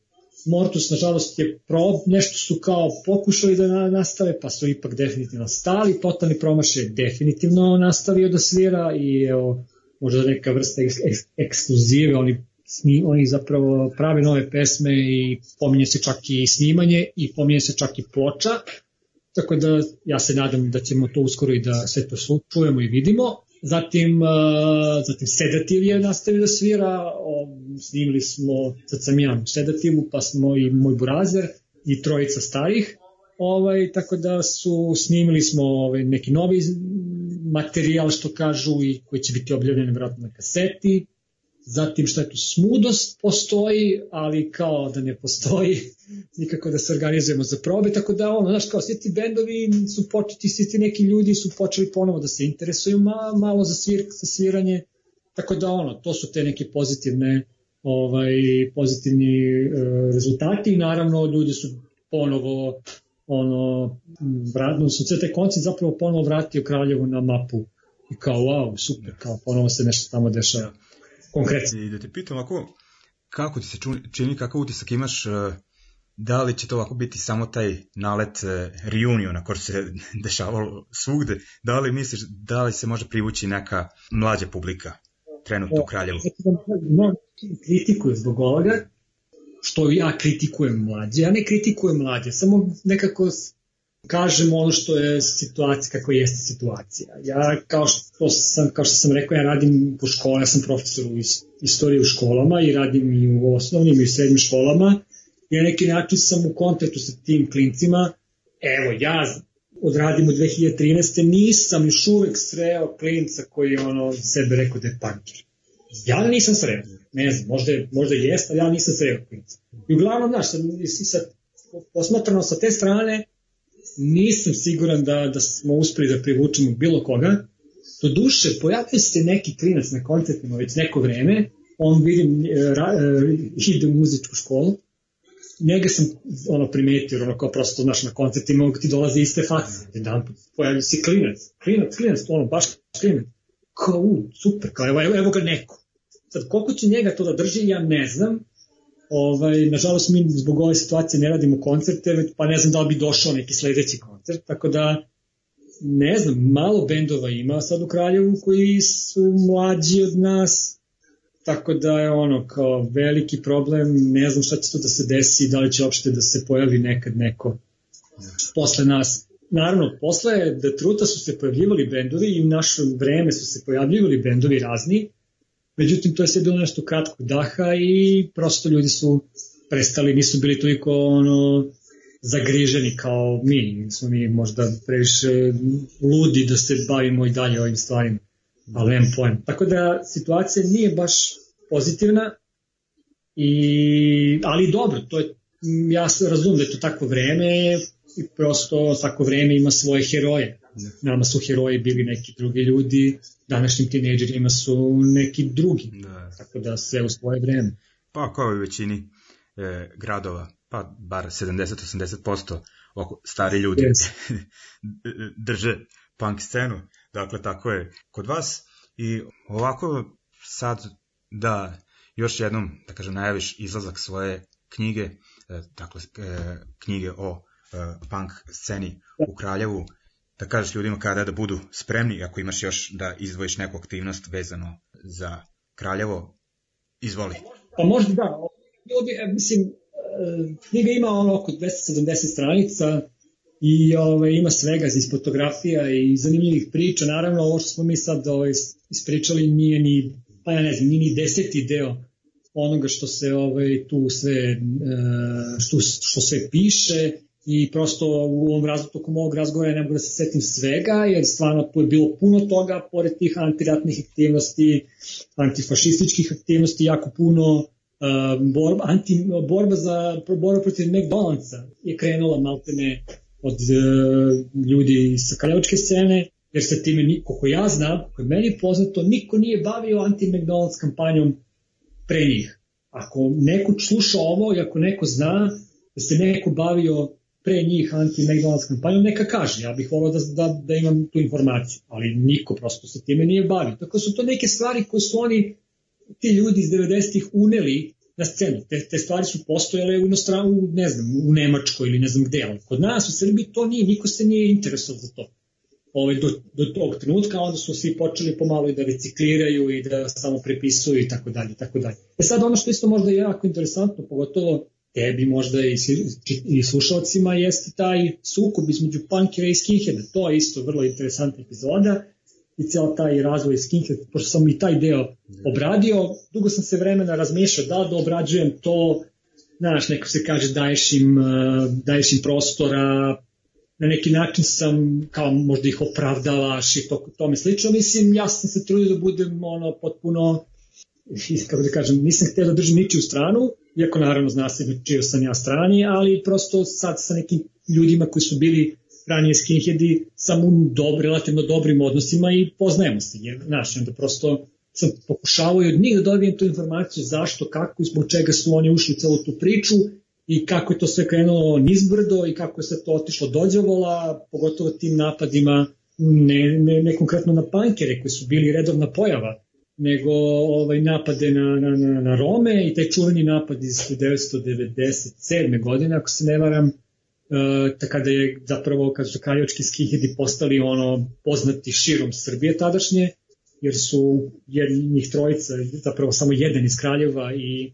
Mortus nažalost je prob, nešto su kao pokušali da nastave, pa su ipak definitivno stali, totalni promaš je definitivno nastavio da svira i evo, možda neka vrsta eks, eks, ekskluzive, oni, sni, oni zapravo prave nove pesme i pominje se čak i snimanje i pominje se čak i ploča, tako da ja se nadam da ćemo to uskoro i da sve to čujemo i vidimo. Zatim, uh, zatim Sedativ je nastavio da svira, o, snimili smo, sad sam ja Sedativu, pa smo i moj burazer i trojica starih, ovaj, tako da su snimili smo ovaj, neki novi materijal što kažu i koji će biti objavljen vratno na kaseti. Zatim šta je tu, smudost postoji, ali kao da ne postoji, [laughs] nikako da se organizujemo za probe, tako da ono, znaš, kao svi ti bendovi su početi, svi ti neki ljudi su počeli ponovo da se interesuju ma, malo za, svir, za sviranje, tako da ono, to su te neke pozitivne ovaj pozitivni e, rezultati. I naravno ljudi su ponovo ono vratno su sve te konci zapravo ponovo vratio Kraljevo na mapu. I kao wow super kao ponovo se nešto tamo dešava konkretno I da te pitam ako, kako ti se čini, kakav utisak imaš, e, da li će to ovako biti samo taj nalet e, reuniona koji se [laughs] dešavalo svugde, da li misliš da li se može privući neka mlađa publika trenutno u Kraljevu? no, kritikuju zbog ovoga što ja kritikujem mlađe, ja ne kritikujem mlađe, samo nekako kažem ono što je situacija, kako jeste situacija. Ja, kao što sam, kao što sam rekao, ja radim po školi, ja sam profesor u is- istoriji u školama i radim i u osnovnim i u srednjim školama i na neki način sam u kontaktu sa tim klincima. Evo, ja odradim u 2013. nisam još uvek sreo klinca koji je ono sebe rekao da je punker. Ja ga nisam sreo, ne znam, možda, možda jeste, ali ja nisam sreo klinca. I uglavnom, znaš, sad, i sa, posmatrano sa te strane, nisam siguran da, da smo uspeli da privučemo bilo koga. Do duše, pojavio se neki klinac na koncertima već neko vreme, on vidim, e, ra, e, ide u muzičku školu, njega sam ono primetio, ono kao prosto, znaš, na koncertima ti dolaze iste face, jedan put pojavio se klinac, klinac, klinac, ono, baš klinac, kao, u, super, kao, evo, evo ga neko. Sad, koliko će njega to da drži, ja ne znam, ovaj, nažalost mi zbog ove situacije ne radimo koncerte, pa ne znam da li bi došao neki sledeći koncert, tako da ne znam, malo bendova ima sad u Kraljevu koji su mlađi od nas, tako da je ono kao veliki problem, ne znam šta će tu da se desi, da li će uopšte da se pojavi nekad neko posle nas. Naravno, posle Detruta su se pojavljivali bendovi i u naše vreme su se pojavljivali bendovi razni, međutim to je sve bilo nešto kratkog daha i prosto ljudi su prestali, nisu bili toliko ono, zagriženi kao mi, smo mi možda previše ludi da se bavimo i dalje ovim stvarima, ali nemam pojma. Tako da situacija nije baš pozitivna, i, ali dobro, to je, ja razumem da je to takvo vreme i prosto svako vreme ima svoje heroje. Nama su heroji bili neki drugi ljudi, današnjim tinejdžerima su neki drugi, Da. tako da sve u svoje vreme. Pa kao i u većini e, gradova, pa bar 70-80% oko stari ljudi Yes. [laughs] drže punk scenu. Dakle, tako je kod vas. I ovako sad da još jednom, da kažem, najaviš izlazak svoje knjige, e, dakle, e, knjige o e, punk sceni u Kraljevu, da kažeš ljudima kada da budu spremni, ako imaš još da izdvojiš neku aktivnost vezano za Kraljevo, izvoli. Pa možda da, bilo bi, e, mislim, e, knjiga ima ono oko 270 stranica i ove, ima svega iz fotografija i zanimljivih priča. Naravno, ovo što smo mi sad ovaj, ispričali nije ni, pa ja ne znam, nije ni deseti deo onoga što se ovaj, tu sve, e, što, što sve piše i prosto u ovom razgovoru, tokom ovog razgovora ne mogu da se setim svega, jer stvarno je bilo puno toga, pored tih antiratnih aktivnosti, antifašističkih aktivnosti, jako puno uh, borba, anti, borba za borba protiv McDonald'sa je krenula maltene od uh, ljudi sa kraljevačke scene, jer se time, ni- koliko ja znam, koliko je meni poznato, niko nije bavio anti-McDonald's kampanjom pre njih. Ako neko sluša ovo i ako neko zna da se neko bavio pre njih anti-McDonald's kampanjom, neka kaže, ja bih volao da, da, da imam tu informaciju, ali niko prosto se time nije bavio. Tako su to neke stvari koje su oni, ti ljudi iz 90-ih uneli na scenu. Te, te stvari su postojale u inostranu, ne znam, u Nemačkoj ili ne znam gde, ali kod nas u Srbiji to nije, niko se nije interesovao za to ovaj, do, do tog trenutka, onda su svi počeli pomalo i da recikliraju i da samo prepisuju i tako dalje, tako dalje. E sad ono što isto možda je jako interesantno, pogotovo tebi možda i, i slušalcima, jeste taj sukob između punkera i skinheada. To je isto vrlo interesantna epizoda i cijel taj razvoj skinhead, pošto sam i taj deo obradio, dugo sam se vremena razmišljao da da obrađujem to, znaš, neko se kaže daješ im, uh, daješ im prostora, na neki način sam kao možda ih opravdavaš i to, tome slično. Mislim, ja sam se trudio da budem ono potpuno kako da kažem, nisam htio da držim ničiju stranu, iako naravno zna se na čiju sam ja strani, ali prosto sad sa nekim ljudima koji su bili ranije skinheadi sam u dob, relativno dobrim odnosima i poznajemo se. Jer, znaš, onda prosto sam pokušavao i od njih da dobijem tu informaciju zašto, kako i zbog čega su oni ušli u celu tu priču i kako je to sve krenulo nizbrdo i kako je sve to otišlo dođavola, pogotovo tim napadima, ne, ne, ne konkretno na pankere koji su bili redovna pojava, nego ovaj napade na, na, na, na Rome i taj čuveni napad iz 1997. godine, ako se ne varam, uh, kada je zapravo, kad su kaljočki skihedi postali ono poznati širom Srbije tadašnje, jer su jer njih trojica, zapravo samo jedan iz Kraljeva i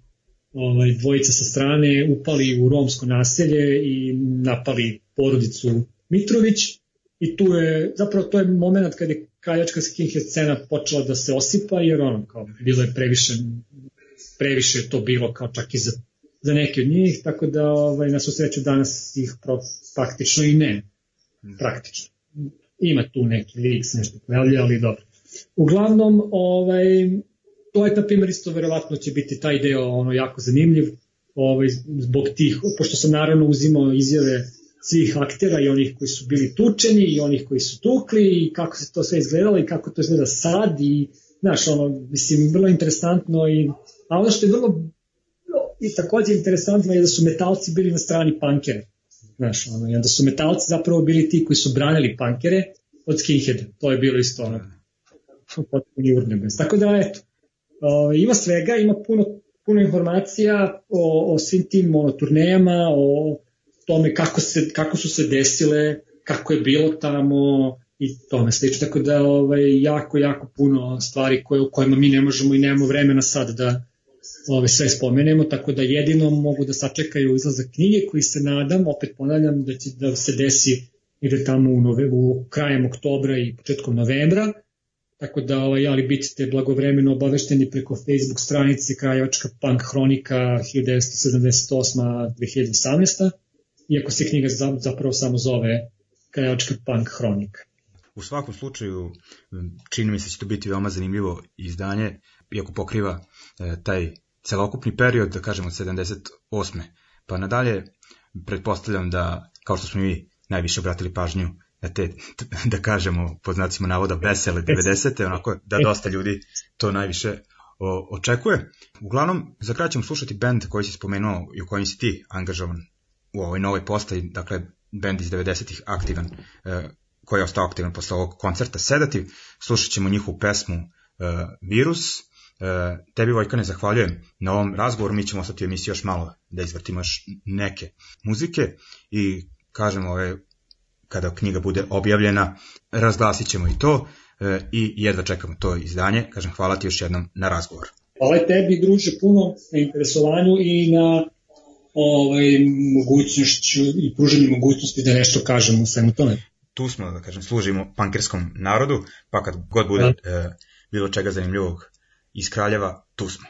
ovaj, dvojica sa strane upali u romsko naselje i napali porodicu Mitrović i tu je, zapravo to je moment kada je kraljačka skinhead scena počela da se osipa jer ono kao bilo je previše previše je to bilo kao čak i za, za neke od njih tako da ovaj, na svu sreću danas ih pro, praktično i ne praktično. Ima tu neki lik se nešto pojavlja ali dobro. Uglavnom ovaj, to je na primjer isto verovatno će biti taj deo ono jako zanimljiv ovaj, zbog tih, pošto sam naravno uzimao izjave svih aktera i onih koji su bili tučeni i onih koji su tukli i kako se to sve izgledalo i kako to izgleda sad i znaš ono, mislim, vrlo interesantno i, a ono što je vrlo i takođe interesantno je da su metalci bili na strani pankera znaš, ono, i onda su metalci zapravo bili ti koji su branili pankere od skinheada, to je bilo isto ono, potpuni urnebes. Tako da, eto, o, ima svega, ima puno, puno informacija o, o svim tim ono, turnejama, o tome kako, se, kako su se desile, kako je bilo tamo i tome slično. Tako da ovaj, jako, jako puno stvari koje, u kojima mi ne možemo i nemamo vremena sad da ove, sve spomenemo, tako da jedino mogu da sačekaju izlazak knjige koji se nadam, opet ponavljam, da će da se desi ide tamo u, nove, u krajem oktobra i početkom novembra, tako da ovaj, ali bit ćete blagovremeno obavešteni preko Facebook stranice Krajočka Punk Hronika 1978-2018, iako se knjiga za- zapravo samo zove Krajočka Punk Hronika. U svakom slučaju, čini mi se da će to biti veoma zanimljivo izdanje, iako pokriva e, taj celokupni period, da kažemo od 78. Pa nadalje, pretpostavljam da, kao što smo mi najviše obratili pažnju na te, [laughs] da kažemo, po znacima navoda, vesele 90. onako da dosta ljudi to najviše o, očekuje. Uglavnom, za kraj ćemo slušati band koji si spomenuo i u kojem si ti angažovan u ovoj novoj postaji, dakle, band iz 90-ih aktivan, e, koji je ostao aktivan posle ovog koncerta Sedativ. Slušat ćemo njihovu pesmu e, Virus. E, tebi, Vojkane, zahvaljujem na ovom razgovoru. Mi ćemo ostati u emisiji još malo da izvrtimo još neke muzike i kažemo ove, kada knjiga bude objavljena, razglasit ćemo i to i jedva čekamo to izdanje. Kažem, hvala ti još jednom na razgovor. Hvala tebi, druže, puno na interesovanju i na ovaj, mogućnošću i pruženju mogućnosti da nešto kažemo o svemu tome. tu smo, da kažem, služimo pankerskom narodu, pa kad god bude e, bilo čega zanimljivog iz Kraljeva, tu smo.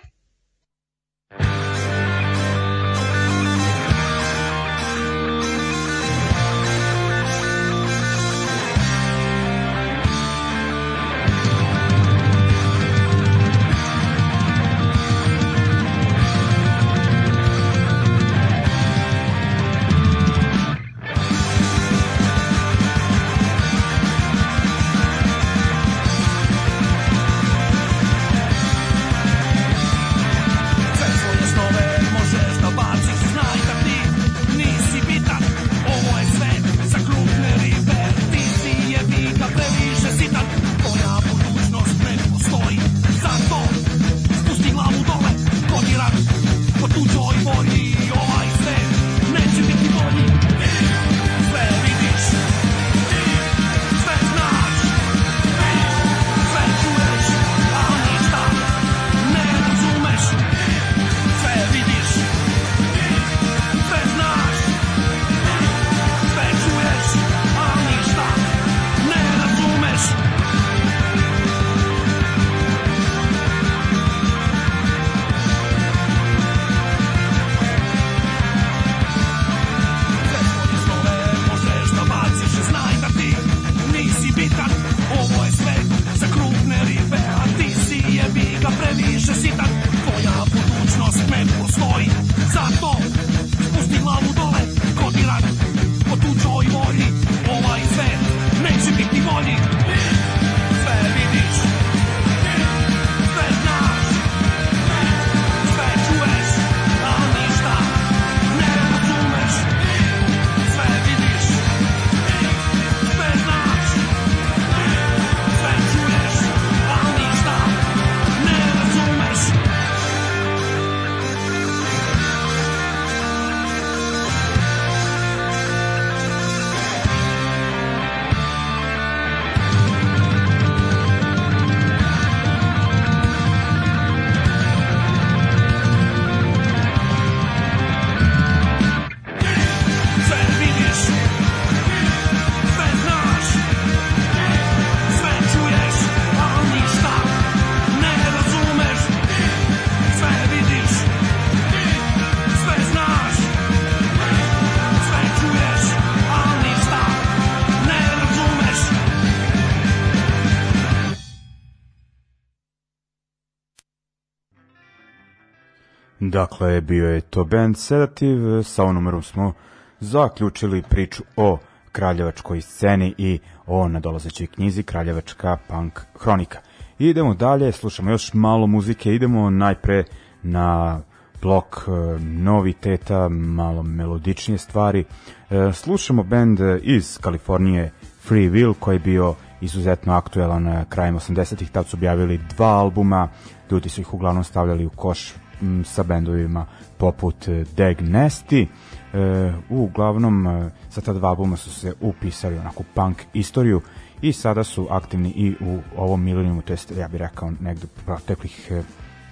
Dakle, bio je to band Sedative, sa ovom numerom smo zaključili priču o kraljevačkoj sceni i o nadolazećoj knjizi Kraljevačka punk hronika. Idemo dalje, slušamo još malo muzike, idemo najpre na blok e, noviteta, malo melodičnije stvari. E, slušamo band iz Kalifornije Free Will koji je bio izuzetno aktuelan e, krajem 80-ih, tad su objavili dva albuma, ljudi su ih uglavnom stavljali u koš m, sa bendovima poput e, Dag Nasty. E, uglavnom, e, sa ta dva albuma su se upisali onako punk istoriju i sada su aktivni i u ovom milenijumu, to jest ja bih rekao negde proteklih e,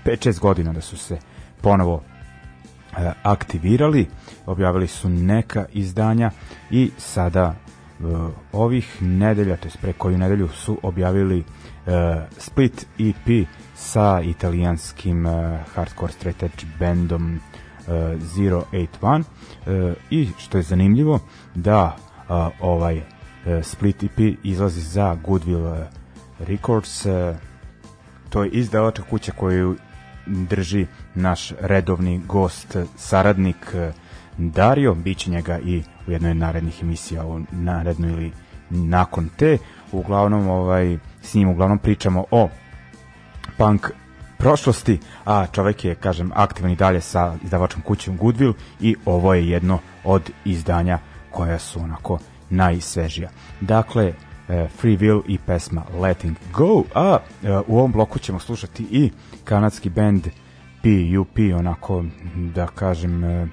5-6 godina da su se ponovo e, aktivirali, objavili su neka izdanja i sada e, ovih nedelja, to je pre koju nedelju su objavili e, Split EP sa italijanskim e, hardcore straight edge bandom e, 081 e, i što je zanimljivo da a, ovaj e, Split EP izlazi za Goodwill e, Records. E, to je izdavačka kuća koju drži naš redovni gost, saradnik eh, Dario, bit će njega i u jednoj narednih emisija u narednu ili nakon te. Uglavnom, ovaj, s njim uglavnom pričamo o punk prošlosti, a čovek je, kažem, aktivan i dalje sa izdavačkom kućom Goodwill i ovo je jedno od izdanja koja su onako najsvežija. Dakle, e, Free Will i pesma Letting Go, a e, u ovom bloku ćemo slušati i kanadski band PUP, onako da kažem e,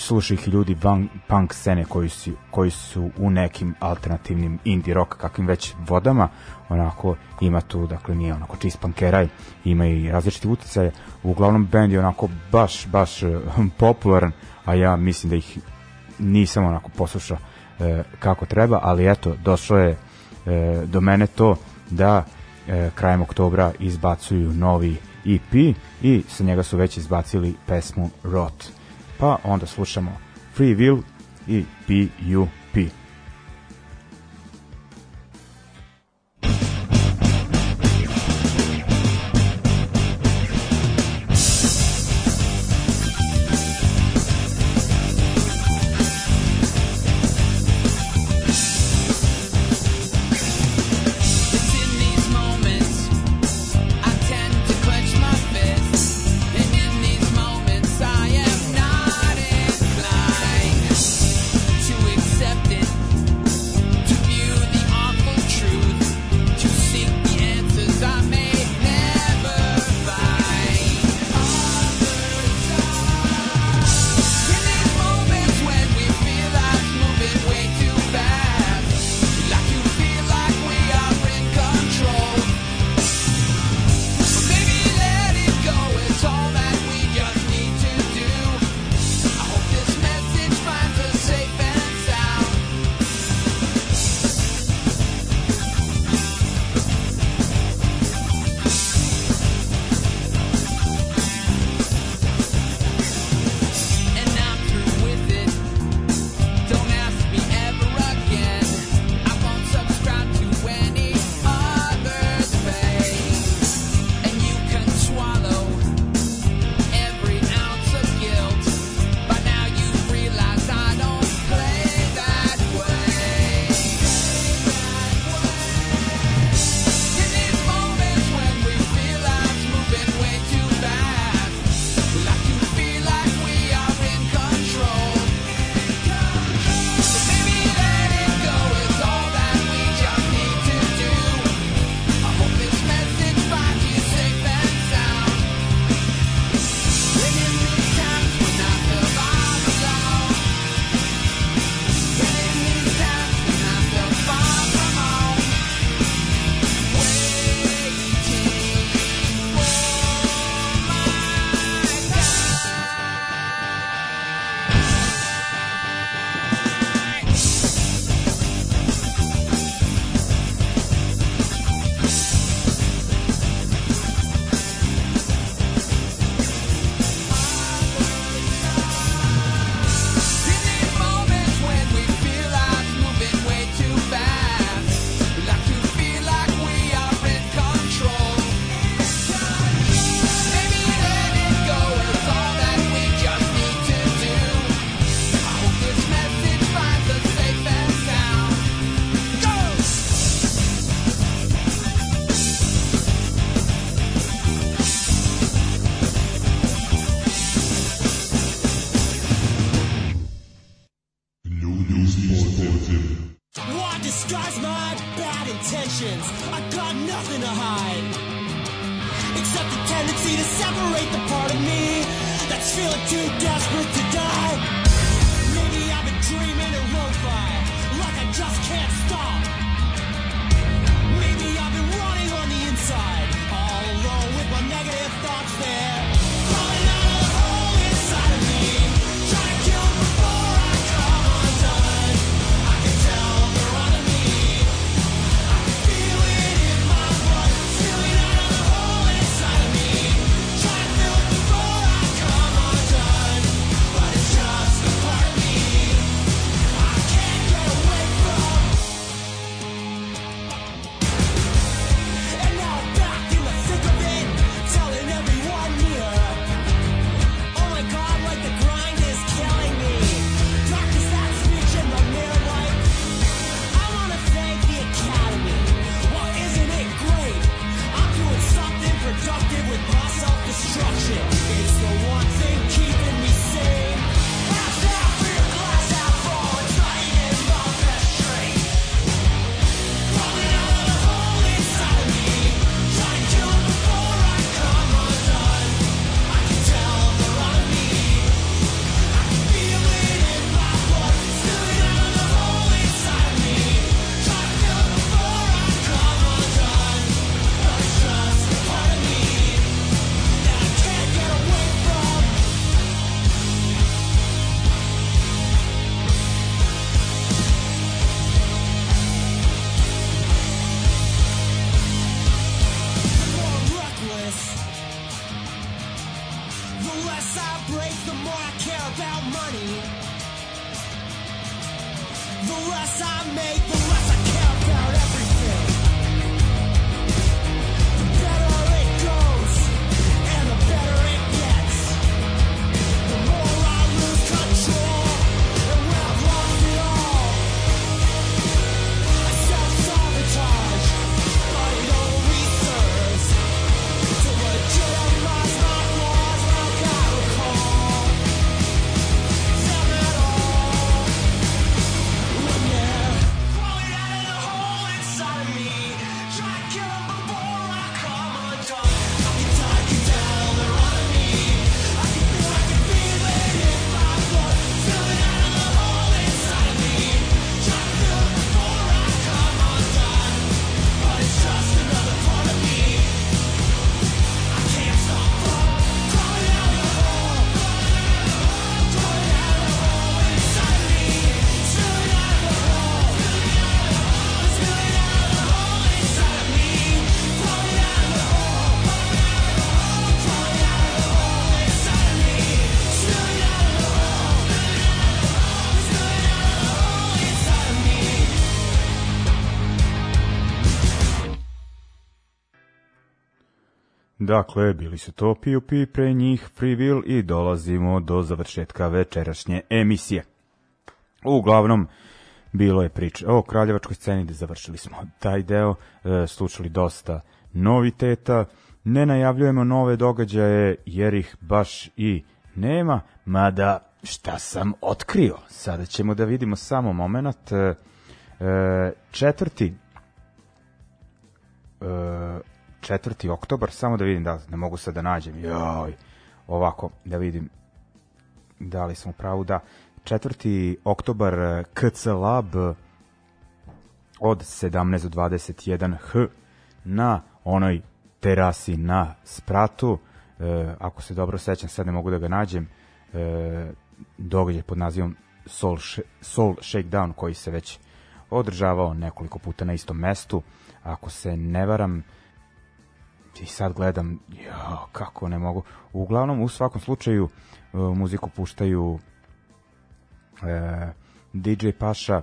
sluša ih ljudi van punk scene koji su, koji su u nekim alternativnim indie rock kakvim već vodama onako ima tu, dakle nije onako čist pankeraj ima i različiti uticaje. Uglavnom band je onako baš, baš eh, [laughs] popularan a ja mislim da ih nisam onako poslušao e, kako treba, ali eto došlo je e, do mene to da e, krajem oktobra izbacuju novi EP i sa njega su već izbacili pesmu Rot pa onda slušamo Free Will i PUP. Dakle, bili su to P.U.P. pre njih Free Will i dolazimo do završetka večerašnje emisije. Uglavnom, bilo je priča o kraljevačkoj sceni gde završili smo taj deo, e, slušali dosta noviteta, ne najavljujemo nove događaje jer ih baš i nema, mada šta sam otkrio, sada ćemo da vidimo samo moment, e, e, četvrti e, 4. oktobar, samo da vidim da ne mogu sad da nađem. Joj, ovako, da vidim da li sam u pravu, da. 4. oktobar eh, KC Lab eh, od 17 do 21 H na onoj terasi na spratu. E, ako se dobro sećam, sad ne mogu da ga nađem. E, događaj pod nazivom Soul, Soul Shakedown koji se već održavao nekoliko puta na istom mestu. Ako se ne varam, i sad gledam, jo, kako ne mogu. Uglavnom, u svakom slučaju, e, muziku puštaju e, DJ Paša,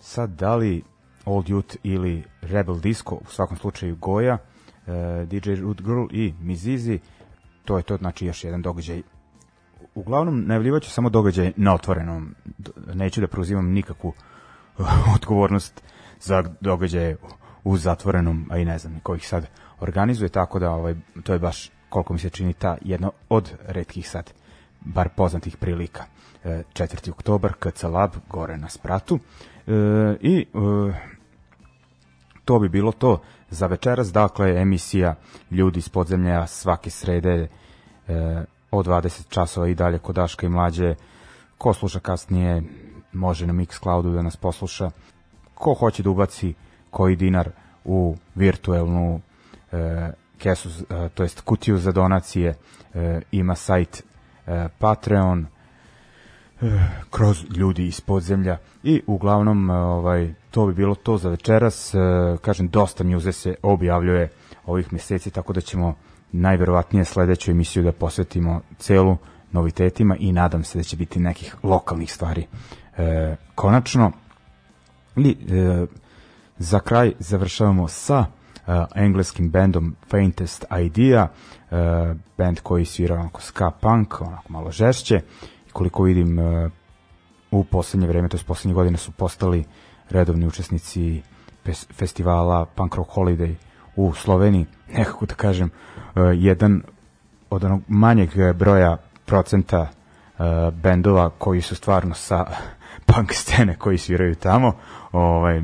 sad da li Old Youth ili Rebel Disco, u svakom slučaju Goja, e, DJ Root Girl i Mizizi, to je to, znači još jedan događaj. Uglavnom, najavljivaću samo događaj na otvorenom, neću da preuzimam nikakvu [laughs] odgovornost za događaje u zatvorenom, a i ne znam ko ih sad organizuje, tako da ovaj, to je baš koliko mi se čini ta jedna od redkih sad bar poznatih prilika. E, 4. oktobar, KC Lab, gore na spratu. E, I e, to bi bilo to za večeras. Dakle, emisija Ljudi iz podzemlja svake srede e, od 20 časova i dalje kod Daška i Mlađe. Ko sluša kasnije, može na Mixcloudu da nas posluša. Ko hoće da ubaci koji dinar u virtuelnu e, kesu, e, to jest kutiju za donacije, e, ima sajt e, Patreon, kroz ljudi iz podzemlja. I uglavnom e, ovaj to bi bilo to za večeras. E, kažem dosta njuze se objavljuje ovih meseci tako da ćemo najverovatnije sledeću emisiju da posvetimo celu novitetima i nadam se da će biti nekih lokalnih stvari. E, konačno i e, za kraj završavamo sa e, engleskim bendom Faintest Idea, e, band koji svira onako ska punk, onako malo žešće. I koliko vidim e, u poslednje vreme, to je poslednje godine su postali redovni učesnici festivala Punk Rock Holiday u Sloveniji, nekako da kažem, e, jedan od onog manjeg broja procenta e, bendova koji su stvarno sa [laughs] punk scene koji sviraju tamo, ovaj,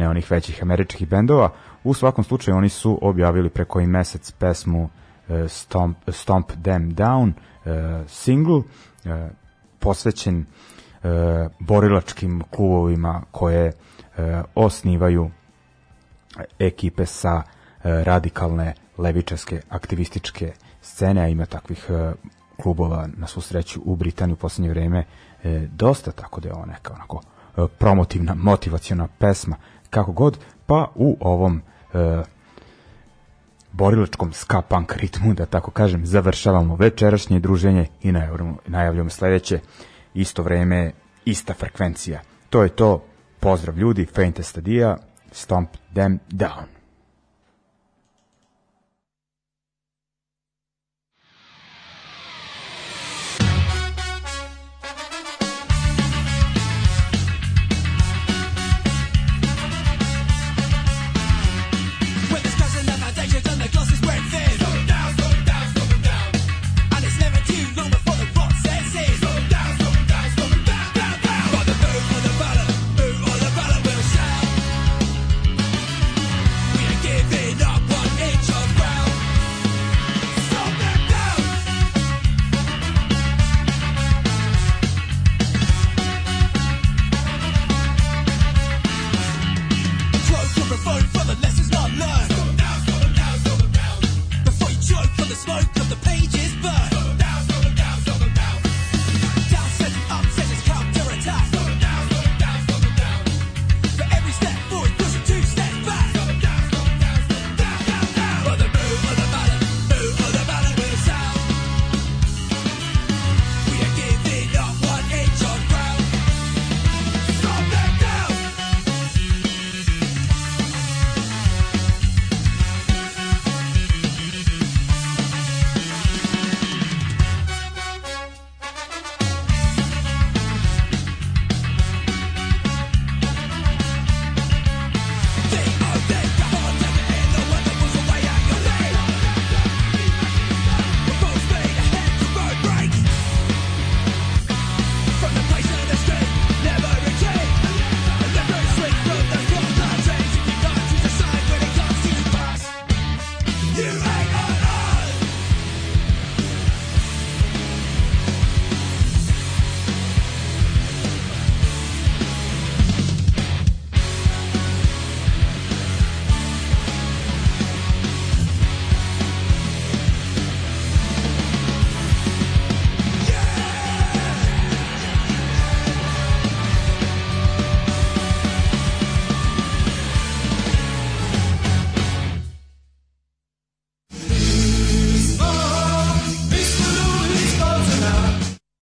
ne onih većih američkih bendova. U svakom slučaju oni su objavili preko i mesec pesmu e, Stomp, Stomp Them Down, e, single, e, posvećen e, borilačkim klubovima koje e, osnivaju ekipe sa e, radikalne levičarske aktivističke scene, a ima takvih e, klubova na svu sreću u Britaniji u poslednje vreme e, dosta, tako da je ovo neka onako promotivna, motivaciona pesma, kako god, pa u ovom e, borilačkom ska punk ritmu, da tako kažem, završavamo večerašnje druženje i najavljamo, najavljamo sledeće isto vreme, ista frekvencija. To je to, pozdrav ljudi, Faintest Adia, Stomp Them Down.